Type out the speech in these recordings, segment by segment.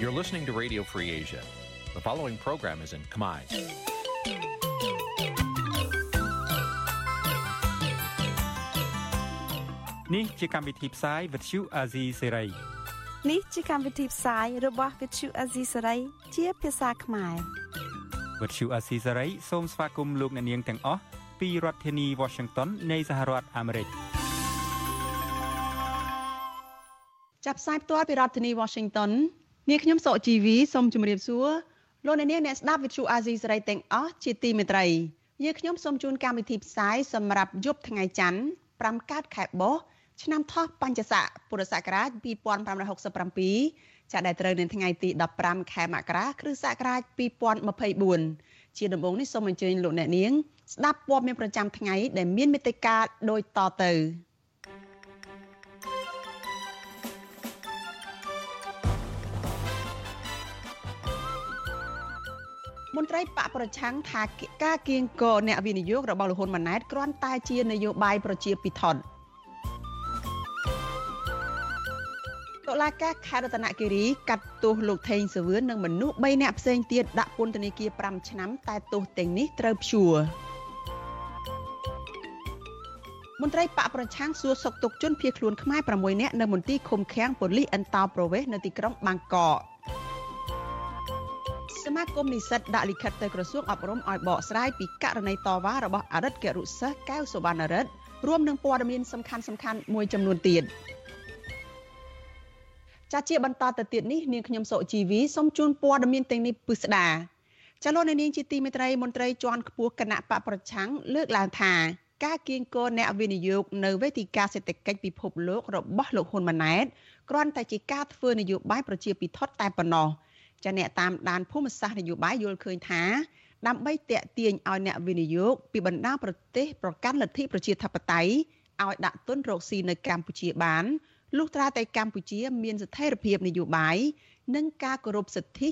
You're listening to Radio Free Asia. The following program is in Khmer. នេះជាកម្មវិធីផ្សាយ Vuthu Azizi Serai នេះជាកម្មវិធីផ្សាយរបស់ Vuthu Azizi Serai ជាភាសាខ្មែរ Vuthu Azizi Serai សូមស្វាគមន៍លោកអ្នកនាងទាំងអស់ពីរដ្ឋធានី Washington នៃសហរដ្ឋអាមេរិកចាប់ផ្សាយផ្ទាល់ពីរដ្ឋធានី Washington នាងខ្ញុំសកជីវីសូមជម្រាបសួរលោកអ្នកនាងអ្នកស្ដាប់ Vuthu Azizi Serai ទាំងអស់ជាទីមេត្រីយើងខ្ញុំសូមជូនកម្មវិធីផ្សាយសម្រាប់យប់ថ្ងៃច័ន្ទ5កើតខែបោះឆ្នាំថោះបัญចស័កពុរសករាជ2567ចាប់ដែលត្រូវនៅថ្ងៃទី15ខែមករាគ្រិស្តសករាជ2024ជាដំបូងនេះសូមអញ្ជើញលោកអ្នកនាងស្ដាប់ព័ត៌មានប្រចាំថ្ងៃដែលមានមេត្តាដូចតទៅ មន្ត្រីបកប្រឆាំងថាការគៀងគរអ្នកវិនិយោគរបស់លោកហ៊ុនម៉ាណែតគ្រាន់តែជានយោបាយប្រជាពិធដ្ឋតុលាការខេត្តរតនគិរីកាត់ទោសលោកថេងសវឿននិងមនុស្ស3នាក់ផ្សេងទៀតដាក់ពន្ធនាគារ5ឆ្នាំតែទោសទាំងនេះត្រូវព្យួរមន្ត្រីបកប្រឆាំងសួរសុកទុកជនភៀសខ្លួនខ្មែរ6នាក់នៅមន្ទីរឃុំឃាំងប៉ូលីសអន្តោប្រវេសន៍នៅទីក្រុងបាងកក សមាគមនិស្សិតដាក់លិខិតទៅក្រសួងអប់រំឲ្យបកស្រាយពីករណីតវ៉ារបស់អរិទ្ធករុសិស្សកៅសុវណ្ណរិទ្ធរួមនឹងព័ត៌មានសំខាន់សំខាន់មួយចំនួនទៀតចាជាបន្តទៅទៀតនេះនាងខ្ញុំសុជីវីសូមជូនព័ត៌មានទាំងនេះពិស្ដាចលនានាងជាទីមេត្រីមន្ត្រីជាន់ខ្ពស់គណៈបកប្រឆាំងលើកឡើងថាការគៀងគរអ្នកវិនិយោគនៅវេទិកាសេដ្ឋកិច្ចពិភពលោករបស់លោកហ៊ុនម៉ាណែតគ្រាន់តែជាការធ្វើនយោបាយប្រជាពិធដ្ឋតែប៉ុណ្ណោះ ចាអ្នកតាមដានភូមិសាស្ត្រនយោបាយយល់ឃើញថា ដើម្បីតេទៀងឲ្យអ្នកវិនិយោគពីបណ្ដាប្រទេសប្រកាន់លទ្ធិប្រជាធិបតេយ្យឲ្យដាក់ទុនរកស៊ីនៅកម្ពុជាបានលុះត្រាតែកម្ពុជាមានស្ថិរភាពនយោបាយនិងការគោរពសិទ្ធិ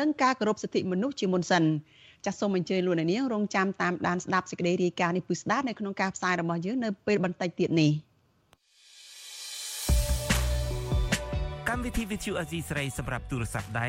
និងការគោរពសិទ្ធិមនុស្សជាមុនសិនចាសសូមអញ្ជើញលោកអ្នកនាងរងចាំតាមដានស្ដាប់សេចក្តីរាយការណ៍នេះពិស្ដានៅក្នុងការផ្សាយរបស់យើងនៅពេលបន្តិចទៀតនេះកម្មវិធី Vithu Azizi ស្រីសម្រាប់ទូរស័ព្ទដៃ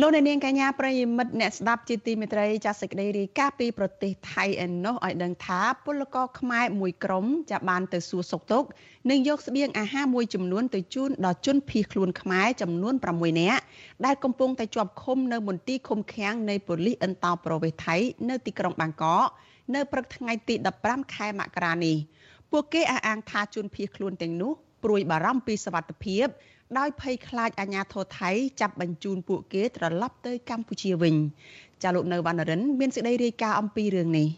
លោកអ្នកនាងកញ្ញាប្រិយមិត្តអ្នកស្ដាប់ជាទីមេត្រីចាសសេចក្តីរាយការណ៍ពីប្រទេសថៃឯណោះឲ្យដឹងថាពលករខ្មែរមួយក្រុមចាបានទៅសួរសុខទុក្ខនិងយកស្បៀងអាហារមួយចំនួនទៅជូនដល់ជនភៀសខ្លួនខ្មែរចំនួន6នាក់ដែលកំពុងតែជាប់ឃុំនៅមន្ទីរឃុំឃាំងនៃប៉ូលីសអន្តោប្រវេសន៍ថៃនៅទីក្រុងបាងកកនៅព្រឹកថ្ងៃទី15ខែមករានេះពួកគេអះអាងថាជនភៀសខ្លួនទាំងនោះព្រួយបារម្ភពីសវត្ថិភាព ដោយភ័យខ្លាចអាញាធរថៃចាប់បញ្ជូនពួកគេត្រឡប់ទៅកម្ពុជាវិញចាលោកនៅវណ្ណរិន មានសេចក្តីរាយការណ៍អំពីរឿងនេះ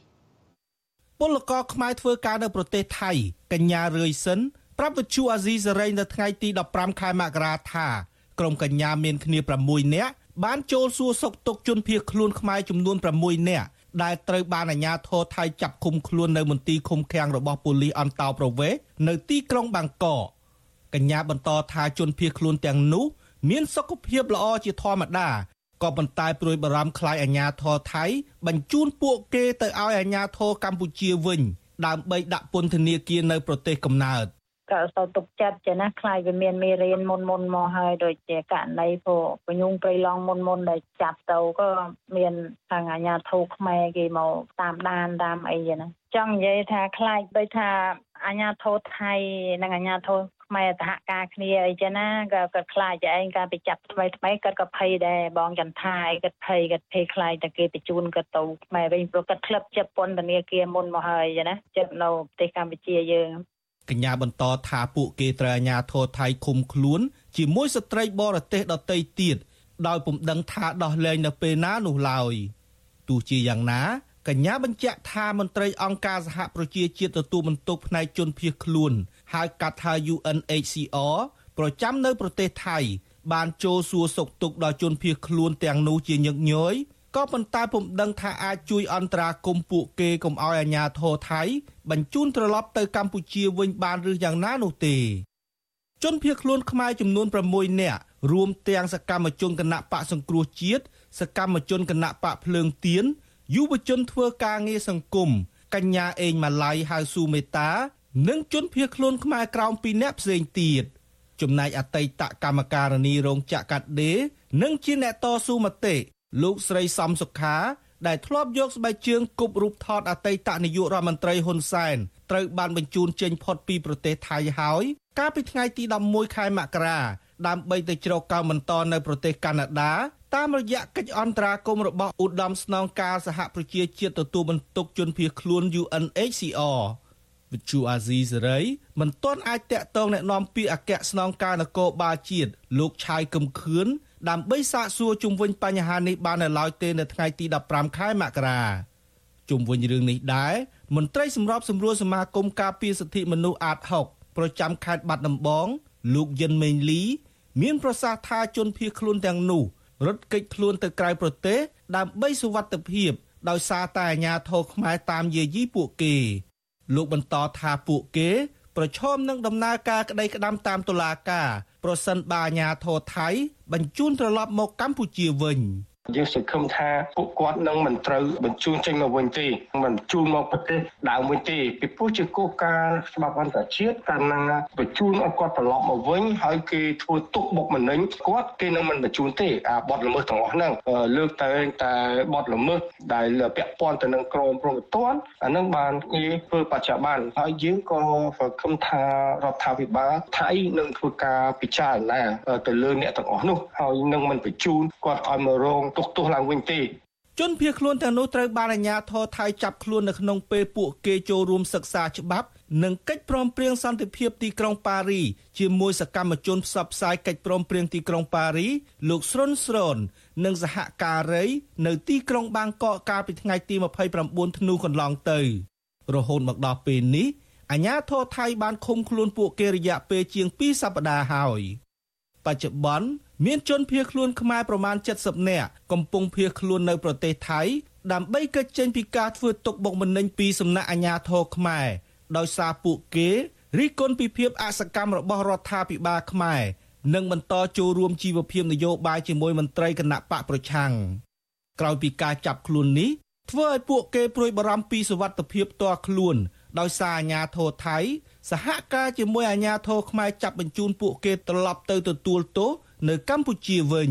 ពលករខ្មែរធ្វើការនៅប្រទេសថៃកញ្ញារឿយសិនប្រាប់វិទ្យុអាស៊ីសេរីនៅថ្ងៃទី15ខែមករាថាក្រុមកញ្ញាមានគ្នា6នាក់បានចូលសួរសុខទុក្ខជនភៀសខ្លួនខ្មែរចំនួន6នាក់ដែលត្រូវបានអាជ្ញាធរថៃចាប់ឃុំខ្លួននៅមន្ទីរឃុំឃាំងរបស់ប៉ូលីសអន្តោប្រវេសន៍នៅទីក្រុងបាងកក កញ្ញាបន្តថាជនភៀសខ្លួនទាំងនោះមានសុខភាពល្អជាធម្មតាក៏ប៉ុន្តែព្រួយបារម្ភខ្លាចអាញាធរថៃ បញ្ជូនពួកគេទៅឲ្យអាញាធរកម្ពុជាវិញ ដើម្បីដាក់ពន្ធនាគារនៅប្រទេសកំណើតក៏សោទុកចិត្តចេះណាខ្លាចវាមានមេរៀនមុនមុនមកហើយដូចជាករណីព្រោះបញូងព្រៃឡង់មុនមុនដែលចាប់ទៅក៏មានខាងអាញាធរខ្មែរគេមកតាមដានតាមអីចឹងណាចង់និយាយថាខ្លាចដូចថាអាញាធរថៃនិងអាញាធរ ខ្មែរសហការគ្នាអីចឹងណាក៏គាត់ខ្លាចឯងការទៅចាប់ថ្មីថ្មីគាត់ក៏ភ័យដែរបងចន្ទថាអីគាត់ភ័យគាត់ភ័យខ្លាចតែគេបញ្ជូនគាត់ទៅខ្មែរវិញព្រោះគាត់ក្លឹបជប៉ុនធនាគារមុនមកហើយចឹងណាចិត្តនៅប្រទេសកម្ពុជាយើងកញ្ញាបន្តថាពួកគេត្រូវអាជ្ញាធរថៃឃុំខ្លួន ជាមួយស្ត្រីបរទេសដទៃទៀតដោយពុំដឹងថាដោះលែងនៅពេលណានោះឡើយទោះជាយ៉ាងណាកញ្ញាបញ្ជាក់ថាមន្ត្រីអង្គការសហប្រជាជាតិទទួលបន្ទុកផ្នែកជនភៀសខ្លួន ហៅកាត់ថា UNHCR ប្រចាំនៅប្រទេសថៃ បានចូលសួរសុខទុក្ខដល់ជនភៀសខ្លួនទាំងនោះជាញឹកញយក៏ប៉ុន្តែពុំដឹងថាអាចជួយអន្តរាគមន៍ពួកគេកុំឲ្យអាជ្ញាធរថៃ បញ្ជូនត្រឡប់ទៅកម្ពុជាវិញបានឬយ៉ាងណានោះទេជនភៀសខ្លួនខ្មែរចំនួន6នាក់រួមទាំងសកម្មជនគណៈបកសង្គ្រោះជាតិសកម្មជនគណៈបកភ្លើងទៀនយុវជនធ្វើការងារសង្គមកញ្ញាអេងម៉ាឡៃហៅស៊ូមេតា និងជនភៀសខ្លួនខ្មែរក្រោម2នាក់ផ្សេងទៀតចំណែកអតីតកម្មការនីរោងចក្រកាត់ដេរនិងជាអ្នកតស៊ូមតិលោកស្រីសំសុខា ដែលធ្លាប់យកស្បែកជើងគប់រូបថតអតីតនាយករដ្ឋមន្ត្រីហ៊ុនសែនត្រូវបានបញ្ជូនចេញផុតពីប្រទេសថៃហើយ កាលពីថ្ងៃទី11ខែមករាដើម្បីទៅជ្រកកោនបន្តនៅប្រទេសកាណាដាតាមរយៈកិច្ចអន្តរាគមន៍របស់ឧត្តមស្នងការសហប្រជាជាតិទទួលបន្ទុកជនភៀសខ្លួន UNHCR វិទ្យុអាស៊ីសេរីមិនទាន់អាចតាក់ទងแนะនាំពាក្យអគ្គស្នងការនគរបាលជាតិលោកឆាយកឹមខឿនដើម្បីសាកសួរជុំវិញបញ្ហានេះបាននៅឡើយទេនៅថ្ងៃទី15ខែមករាជុំវិញរឿងនេះដែរមន្ត្រីសម្របសម្រួលសមាគមការពារសិទ្ធិមនុស្សអាត6ប្រចាំខេត្តបាត់ដំបង លោកយិនមេងលី មានប្រសាសន៍ថាជនភៀសខ្លួនទាំងនោះរត់គេចខ្លួនទៅក្រៅប្រទេសដើម្បីសុវត្ថិភាពដោយសារតែអាញាធរខ្មែរតាមយាយីពួកគេ លោកបន្តថាពួកគេ ប្រឈមនឹងដំណើរការក្តីក្តាំតាមតុលាការ ប្រសិនបើអាញាធរថៃ បញ្ជូនត្រឡប់មកកម្ពុជាវិញ។ យើងសង្ឃឹមថាពួកគាត់នឹងមិនត្រូវបញ្ជូនចេញមកវិញទេមិនបញ្ជូនមកប្រទេសដើមវិញទេពីព្រោះជាគោលការណ៍ច្បាប់អន្តរជាតិកាលណាបញ្ជូនឲ្យគាត់ត្រឡប់មកវិញហើយគេធ្វើទុកបុកម្នេញគាត់គេនឹងមិនបញ្ជូនទេអាបទល្មើសទាំងអស់ហ្នឹងលើកតែតែបទល្មើសដែលពាក់ព័ន្ធទៅនឹងក្រមព្រំប្រទានអានឹងបានគេធ្វើបច្ចុប្បន្នហើយយើងក៏សង្ឃឹមថារដ្ឋាភិបាលថៃនឹងធ្វើការពិចារណាទៅលើអ្នកទាំងអស់នោះហើយនឹងមិនបញ្ជូនគាត់ឲ្យមករងទុកទោសឡើងវិញទេជនភៀសខ្លួនទាំងនោះត្រូវបានអាជ្ញាធរថៃចាប់ខ្លួននៅក្នុងពេលពួកគេចូលរួមសិក្សាច្បាប់និងកិច្ចព្រមព្រៀងសន្តិភាពទីក្រុងប៉ារីជាមួយសកម្មជនផ្សព្វផ្សាយកិច្ចព្រមព្រៀងទីក្រុងប៉ារីលោកស្រុនស្រននិងសហការីនៅទីក្រុងបាងកកកាលពីថ្ងៃទី29ធ្នូកន្លងទៅ រហូតមកដល់ពេលនេះអាជ្ញាធរថៃបានឃុំខ្លួនពួកគេរយៈពេលជាង2សប្តាហ៍ហើយបច្ចុប្បន្ន មានជនភៀសខ្លួនខ្មែរប្រមាណ70នាក់កំពុងភៀសខ្លួននៅប្រទេសថៃដើម្បីកិច្ចចេញពីការធ្វើទុកបុកម្នេញពីសំណាក់អាជ្ញាធរខ្មែរដោយសារពួកគេរិះគន់ពីភាពអសកម្មរបស់រដ្ឋាភិបាលខ្មែរនិងបន្តចូលរួមជីវភាពនយោបាយជាមួយមន្ត្រីគណៈបកប្រឆាំងក្រោយពីការចាប់ខ្លួននេះធ្វើឲ្យពួកគេព្រួយបារម្ភពីសុវត្ថិភាពផ្ទាល់ខ្លួនដោយសារអាជ្ញាធរថៃសហការជាមួយអាជ្ញាធរខ្មែរចាប់បញ្ជូនពួកគេត្រឡប់ទៅទទួលទោស នៅកម្ពុជាវិញ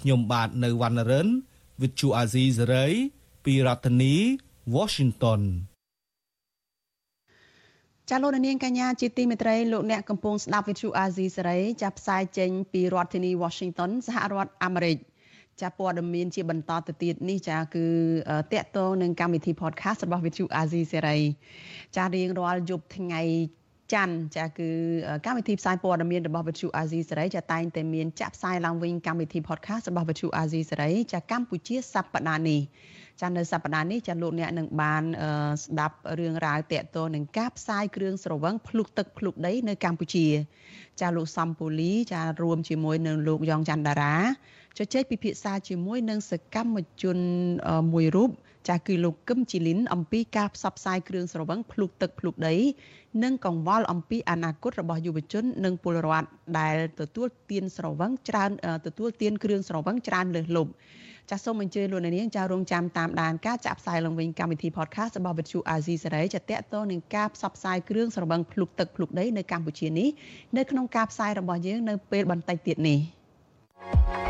ខ្ញុំបាទនៅវណ្ណរិន With Chu Azizi Saray ពីរដ្ឋធានី Washington ចាលោកនាងកញ្ញាជាទីមេត្រីលោកអ្នកកំពុងស្ដាប់វិទ្យុអាស៊ីសេរីចាប់ផ្សាយចេញពីរដ្ឋធានី Washington សហរដ្ឋអាមេរិកចាព័ត៌មានជាបន្តទៅទៀតនេះចាគឺតកតងនឹងកម្មវិធី podcast របស់វិទ្យុអាស៊ីសេរីចារៀងរាល់យប់ថ្ងៃ ច័ន្ទចាគឺកម្មវិធីផ្សាយព័ត៌មានរបស់វិទ្យុអាស៊ីសេរីចាតែងតែមានចាក់ផ្សាយឡើងវិញកម្មវិធី podcast របស់វិទ្យុអាស៊ីសេរីចាកម្ពុជាសប្តាហ៍នេះចានៅសប្តាហ៍នេះចាលោកអ្នកនឹងបានស្ដាប់រឿងរ៉ាវតកតទៅនឹងការផ្សាយគ្រឿងស្រវឹងភ្លុកទឹកភ្លុកដីនៅកម្ពុជា ចាលោកសំពូលីចារួមជាមួយនឹងលោកយ៉ងច័ន្ទតារាជជែកពិភាក្សាជាមួយនឹងសកម្មជនមួយរូប ចាស់គឺលោកកឹមជីលីនអំពីការផ្សព្វផ្សាយគ្រឿងស្រវឹងភ្លុកទឹកភ្លុកដី និងកង្វល់អំពីអនាគតរបស់យុវជន និងពលរដ្ឋដែលទទួលទានស្រវឹងច្រើនទទួលទានគ្រឿងស្រវឹងច្រើនលើសលប់ចាសសូមអញ្ជើញលោកនាងចារងចាំតាមដានការចាក់ផ្សាយឡើងវិញកម្មវិធី podcast របស់វិទ្យុ AZ សេរីចាតកតទៅនឹងការផ្សព្វផ្សាយគ្រឿងស្រវឹងភ្លុកទឹកភ្លុកដីនៅកម្ពុជានេះនៅក្នុងការផ្សាយរបស់យើងនៅពេលបន្តិចទៀតនេះ thank you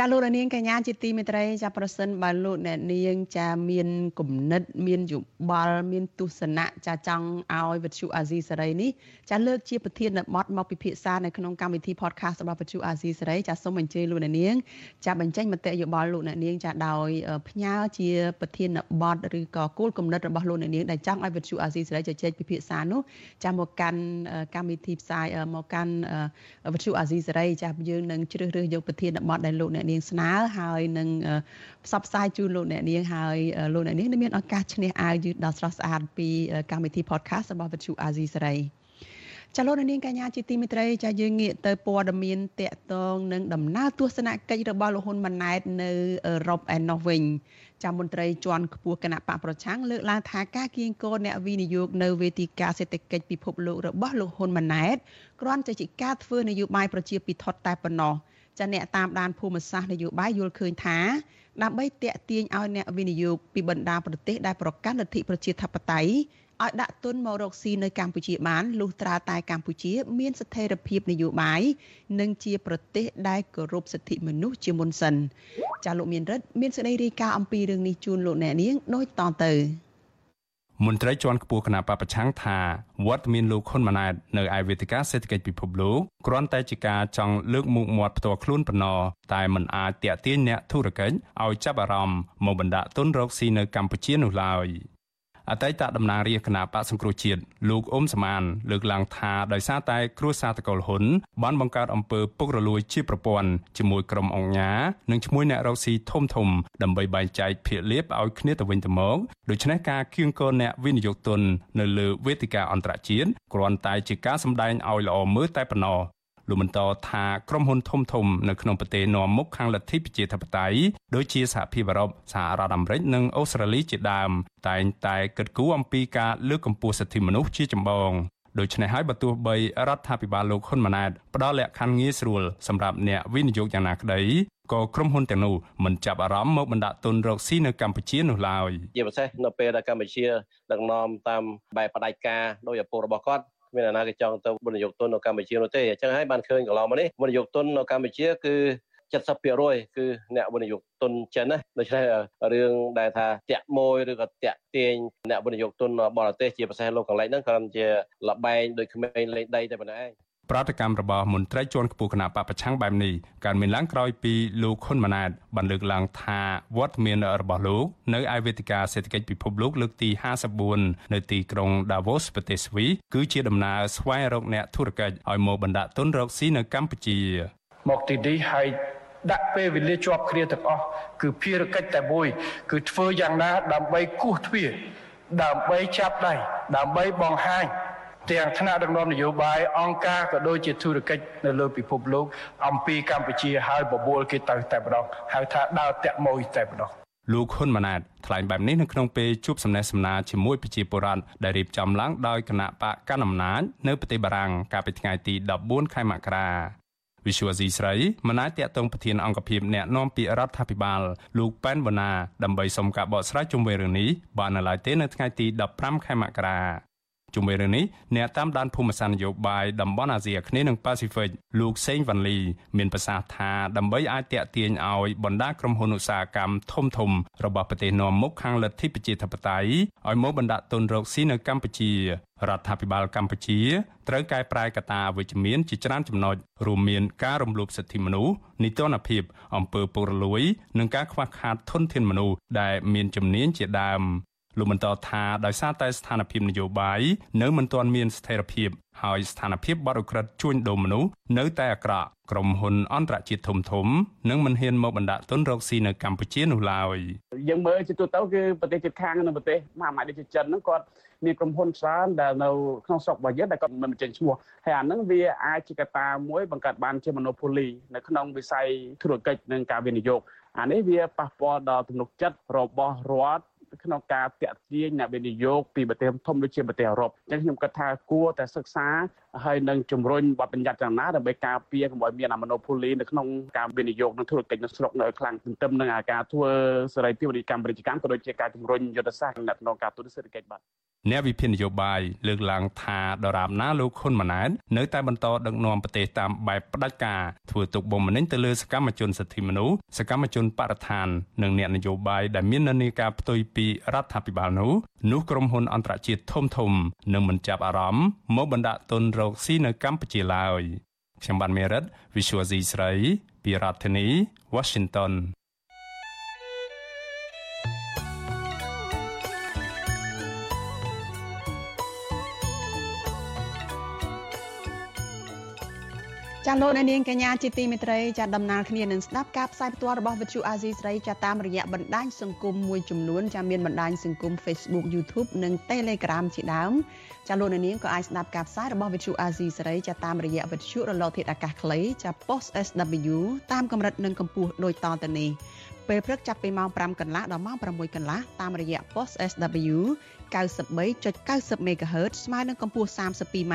ចាលោកនាងកញ្ញាជាទីមេត្រីចាប្រសិនបើលោកអ្នកនាងចាមានគំនិត មានយោបល់មានទស្សនៈចាចង់ឲ្យវិទ្យុអាស៊ីសេរីនេះចាលើកជាប្រធានបទមកពិភាក្សានៅក្នុងកម្មវិធី podcast របស់វិទ្យុអាស៊ីសេរីចាសូមអញ្ជើញលោកអ្នកនាងចាបញ្ចេញមតិយោបល់លោកអ្នកនាងចាដោយផ្ញើជាប្រធានបទឬក៏គោលគំនិតរបស់លោកអ្នកនាងដែលចង់ឲ្យវិទ្យុអាស៊ីសេរីជជែកពិភាក្សានោះចាមកកាន់កម្មវិធីផ្សាយមកកាន់វិទ្យុអាស៊ីសេរីចាយើងនឹងជ្រើសរើសយកប្រធានបទដែលលោកអ្នកនាងស្នើហើយនឹងផ្សព្វផ្សាយជូនលោកអ្នកនាងហើយលោកអ្នកនាងនឹងមានឱកាសឈ្នះអាវយឺតដ៏ស្រស់ស្អាតពីកម្មវិធី podcast របស់វិទ្យុអាស៊ីសេរីចលនានាងកញ្ញាជាទីមេត្រីចាយើងងាកទៅព័ត៌មានតកតងនឹងដំណើរទស្សនកិច្ចរបស់លោកហ៊ុនម៉ាណែតនៅអឺរ៉ុបឯណោះវិញចាំមន្ត្រីជាន់ខ្ពស់គណៈបកប្រឆាំងលើកឡើងថាការគៀងគរអ្នកវិនិយោគនៅវេទិកាសេដ្ឋកិច្ចពិភពលោករបស់លោកហ៊ុនម៉ាណែតគ្រាន់តែជាការធ្វើនយោបាយប្រជាពិធដ្ឋតែប៉ុណ្ណោះ ចាអ្នកតាមដានភូមិសាស្ត្រនយោបាយយល់ឃើញថាដើម្បីតាក់ទាញឲ្យអ្នកវិនិយោគពីបណ្ដាប្រទេសដែលប្រកាន់លទ្ធិប្រជាធិបតេយ្យឲ្យដាក់ទុនមករកស៊ីនៅកម្ពុជាបានលុះត្រាតែកម្ពុជា មានស្ថិរភាពនយោបាយនិងជាប្រទេសដែលគោរពសិទ្ធិមនុស្សជាមុនសិនចាលោកមានរិទ្ធមានសេចក្តីរាយការណ៍អំពីរឿងនេះជូនលោកអ្នកនាងដូចតទៅ មន្ត្រីជាន់ខ្ពស់គណៈបពប្រឆាំងថាវត្តមានលោកហ៊ុនម៉ាណែតនៅឯវេទិកាសេដ្ឋកិច្ចពិភពលោកគ្រាន់តែជាការចង់លើកមុខមាត់ផ្ទាល់ខ្លួនប៉ុណ្ណោះតែមិនអាចតាក់ទាញអ្នកធុរកិច្ចឲ្យចាប់អារម្មណ៍មកបណ្ដាក់ទុនរកស៊ីនៅកម្ពុជានោះឡើយ។ អតីតតំណាងរាជគណៈបកសង្គ្រោះជាតិលោកអ៊ុំសមានលើកឡើងថាដោយសារតែគ្រួសារតកូលហ៊ុនបានបង្កើតអំពើពុករលួយជាប្រព័ន្ធជាមួយក្រុមអង្គការនិងឈ្មោះអ្នករកស៊ីធំធំដើម្បីបែងចែកភាគលាភឲ្យគ្នាទៅវិញទៅមកដូច្នេះការគៀងគរអ្នកវិនិយោគទុននៅលើវេទិកាអន្តរជាតិគ្រាន់តែជាការសម្ដែងឲ្យល្អមើលតែប៉ុណ្ណោះ លោកបន្តថាក្រុមហ៊ុនធំធំនៅក្នុងប្រទេសនាំមុខខាងលទ្ធិប្រជាធិបតេយ្យដូចជាសហភាពអឺរ៉ុបសហរដ្ឋអាមេរិកនិងអូស្ត្រាលីជាដើមតែងតែគិតគូរអំពីការលើកកម្ពស់សិទ្ធិមនុស្សជាចម្បងដូច្នេះហើយបើទោះបីរដ្ឋាភិបាលលោកហ៊ុនម៉ាណែតផ្ដល់លក្ខខណ្ឌងាយស្រួលសម្រាប់អ្នកវិនិយោគយ៉ាងណាក្តីក៏ក្រុមហ៊ុនទាំងនោះមិនចាប់អារម្មណ៍មកបណ្ដាក់ទុនរកស៊ីនៅកម្ពុជានោះឡើយជាពិសេសនៅពេលដែលកម្ពុជាដឹកនាំតាមបែបផ្ដាច់ការដោយឪពុករបស់គាត់ គ្មានអ្នកណាគេចង់ទៅវិនិយោគទុននៅកម្ពុជានោះទេអញ្ចឹងហើយបានឃើញកន្លងមកនេះវិនិយោគទុននៅកម្ពុជាគឺ70%គឺអ្នកវិនិយោគទុនចិនណាដូច្នេះរឿងដែលថាតាក់មួយឬក៏តាក់ទាញអ្នកវិនិយោគទុនបរទេសជាពិសេសលោកកន្លែងហ្នឹងគ្រាន់ជាលបែងដោយក្មេងលេងដីតែប៉ុណ្ណឹងឯង ប្រតិកម្មរបស់មន្ត្រីជាន់ខ្ពស់គណៈបពប្រឆាំងបែបនេះកើតមានឡើងក្រោយពីលោកហ៊ុនម៉ាណែតបានលើកឡើងថាវត្តមានរបស់លោកនៅឯវេទិកាសេដ្ឋកិច្ចពិភពលោកលើកទី54នៅទីក្រុង Davos ប្រទេសស្វីសគឺជាដំណើរស្វែងរកអ្នកធុរកិច្ចឲ្យមកបណ្ដាក់ទុនរកស៊ីនៅកម្ពុជាមកទីនេះហើយដាក់ពេលវេលាជាប់គ្នាទាំងអស់គឺភារកិច្ចតែមួយ គឺធ្វើយ៉ាងណា ដើម្បីគោះទ្វារដើម្បីចាប់ដៃដើម្បីបង្ហាញ ទាំងថ្នាក់ដឹកនាំនយោបាយអង្គការក៏ដូចជាធុរកិច្ចនៅលើពិភពលោកអំពីកម្ពុជាហើយបបួលគេទៅតែម្ដងហៅថាដើរតាក់មួយតែម្ដងលោកហ៊ុនម៉ាណែតថ្លែងបែបនេះនៅក្នុងពេលជួបសំណេះសំណាលជាមួយប្រជាពលរដ្ឋដែលរៀបចំឡើងដោយគណៈបកកណ្ដាលអំណាចនៅប្រទេសបារាំងកាលពីថ្ងៃទី14ខែមករាវិសុវស៊ីស្រីមិនអាចតាក់ទងប្រធានអង្គភិបអ្នកណែនាំពាក្យរដ្ឋាភិបាលលោកប៉ែនវណ្ណាដើម្បីសុំការបកស្រាយជុំវិញរឿងនេះបាននៅឡើយទេនៅថ្ងៃទី15ខែមករា ជុំវិញរឿងនេះអ្នកតាមដានភូមិសាស្ត្រនយោបាយតំបន់អាស៊ីអាគ្នេយ៍និងប៉ាស៊ីហ្វិកលោកសេងវ៉ាន់លី មានប្រសាសន៍ថាដើម្បីអាចតាក់ទាញឲ្យបណ្ដាក្រុមហ៊ុនឧស្សាហកម្មធំធំរបស់ប្រទេសនាំមុខខាងលទ្ធិប្រជាធិបតេយ្យឲ្យមកបណ្ដាក់ទុនរកស៊ីនៅកម្ពុជារដ្ឋាភិបាលកម្ពុជាត្រូវកែប្រែកត្តាអវិជ្ជមានជាច្រើនចំណុចរួមមានការរំលោភសិទ្ធិមនុស្សនីតិរដ្ឋភាពអំពើពុករលួយ និងការខ្វះខាតធនធានមនុស្សដែលមានជំនាញជាដើម លោកបន្តថាដោយសារតែស្ថានភាពនយោបាយនៅមិនទាន់មានស្ថិរភាពហើយស្ថានភាពបរិក្រិតជួញដូរមនុស្សនៅតែអាក្រក់ក្រុមហ៊ុនអន្តរជាតិធំធំនឹងមិនហ៊ានមកបណ្ដាក់ទុនរកស៊ីនៅកម្ពុជានោះឡើយយើងមើលជាទូទៅគឺប្រទេសជិតខាងនៅប្រទេសមហាអំណាចដូចជាចិនហ្នឹងគាត់មានក្រុមហ៊ុនច្រើនដែលនៅក្នុងស្រុករបស់យើងដែលគាត់មិនបញ្ចេញឈ្មោះហើយអាហ្នឹងវាអាចជាកត្តាមួយបង្កើតបានជា monopoly នៅក្នុងវិស័យធុរកិច្ចនិងការវិនិយោគអានេះវាប៉ះពាល់ដល់ទំនុកចិត្តរបស់រដ្ឋ ក្នុងការតាក់ទាញអ្នកវិនិយោគពីប្រទេសធំដូចជាប្រទេសអឺរ៉ុបអញ្ចឹងខ្ញុំគិតថាគួរតែសិក្សាហើយនឹងជំរុញបទបញ្ញត្តិយ៉ាងណាដើម្បីការពារកុំឲ្យមានអា monopoly នៅក្នុងការវិនិយោគនិងធុរកិច្ចនៅស្រុកនៅខ្លាំងទន្ទឹមនឹងការធ្វើសេរីភាពវិនិយោគកម្មពាណិជ្ជកម្មក៏ដូចជាការជំរុញយុទ្ធសាស្ត្រក្នុងការទូតសេដ្ឋកិច្ចបាទអ្នកវិភាគនយោបាយលើកឡើងថាដរាបណាលោកហ៊ុនម៉ាណែតនៅតែបន្តដឹកនាំប្រទេសតាមបែបផ្ដាច់ការធ្វើទុកបុកម្នេញទៅលើសកម្មជនសិទ្ធិមនុស្សសកម្មជនបរិស្ថាននិងអ្នកនយោបាយដែលមាននានាការផ្ទុយពីរដ្ឋាភិបាលនោះនោះក្រុមហ៊ុនអន្តរជាតិធំធំនឹងមិនចាប់អារម្មណ៍មកបណ្ដាក់ទុនរកស៊ីនៅកម្ពុជាឡើយខ្ញុំបានមេរិត Visual C ស្រី ពីរដ្ឋធានី Washington ចាលោកនាងកញ្ញាជាទីមេត្រីចាដំណើរគ្នានឹងស្ដាប់ការផ្សាយផ្ទាល់របស់វិទ្យុអាស៊ីស្រីចាតាមរយៈបណ្ដាញសង្គមមួយចំនួនចាមានបណ្ដាញសង្គម Facebook YouTube និង Telegram ជាដើមចាលោកនាងក៏អាចស្ដាប់ការផ្សាយរបស់វិទ្យុអាស៊ីស្រីចាតាមរយៈវិទ្យុរលកធាតុអាកាសខ្លីចា Post SW តាមកម្រិតនិងកម្ពស់ដូចតទៅនេះពេលព្រឹកចាប់ពីម៉ោង5កន្លះដល់ម៉ោង6កន្លះតាមរយៈ Post SW 93.90 MHz ស្មើនឹងកម្ពស់ 32m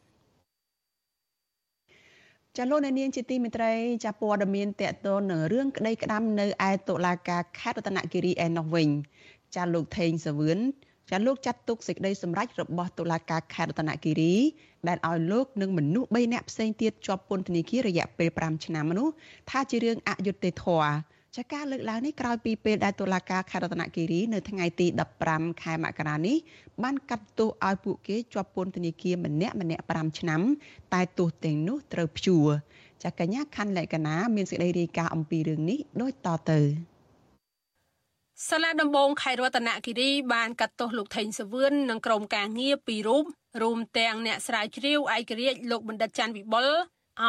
ចាលោកនាងជាទីមេត្រីចាព័ត៌មានតកតននឹងរឿងក្តីក្តាំនៅឯតុលាការខេត្តរតនគិរីឯណោះវិញចាលោកថេងសាវឿនចាលោកចាត់ទុកសេចក្តីសម្រេចរបស់តុលាការខេត្តរតនគិរីដែលឲ្យលោកនិងមនុស្ស3នាក់ផ្សេងទៀតជាប់ពន្ធនាគាររយៈពេល5ឆ្នាំនោះថាជារឿងអយុត្តិធម៌ ចាការលើកឡើងនេះក្រោយពីពេលដែលតុលាការខេត្តរតនគិរីនៅថ្ងៃទី15ខែមករានេះបានកាត់ទោសឲ្យពួកគេជាប់ពន្ធនាគារម្នាក់ម្នាក់5ឆ្នាំ តែទោសទាំងនោះត្រូវព្យួរចាកញ្ញាខណ្ឌលក្ខណាមានសេចក្តីរាយការណ៍អំពីរឿងនេះដូចតទៅសាលាដំបងខេត្តរតនគិរីបានកាត់ទោសលោកថេងសវឿននិងក្រុមការងារពីររូបរួមទាំងអ្នកស្រាវជ្រាវឯករាជ្យលោកបណ្ឌិតច័ន្ទវិបុល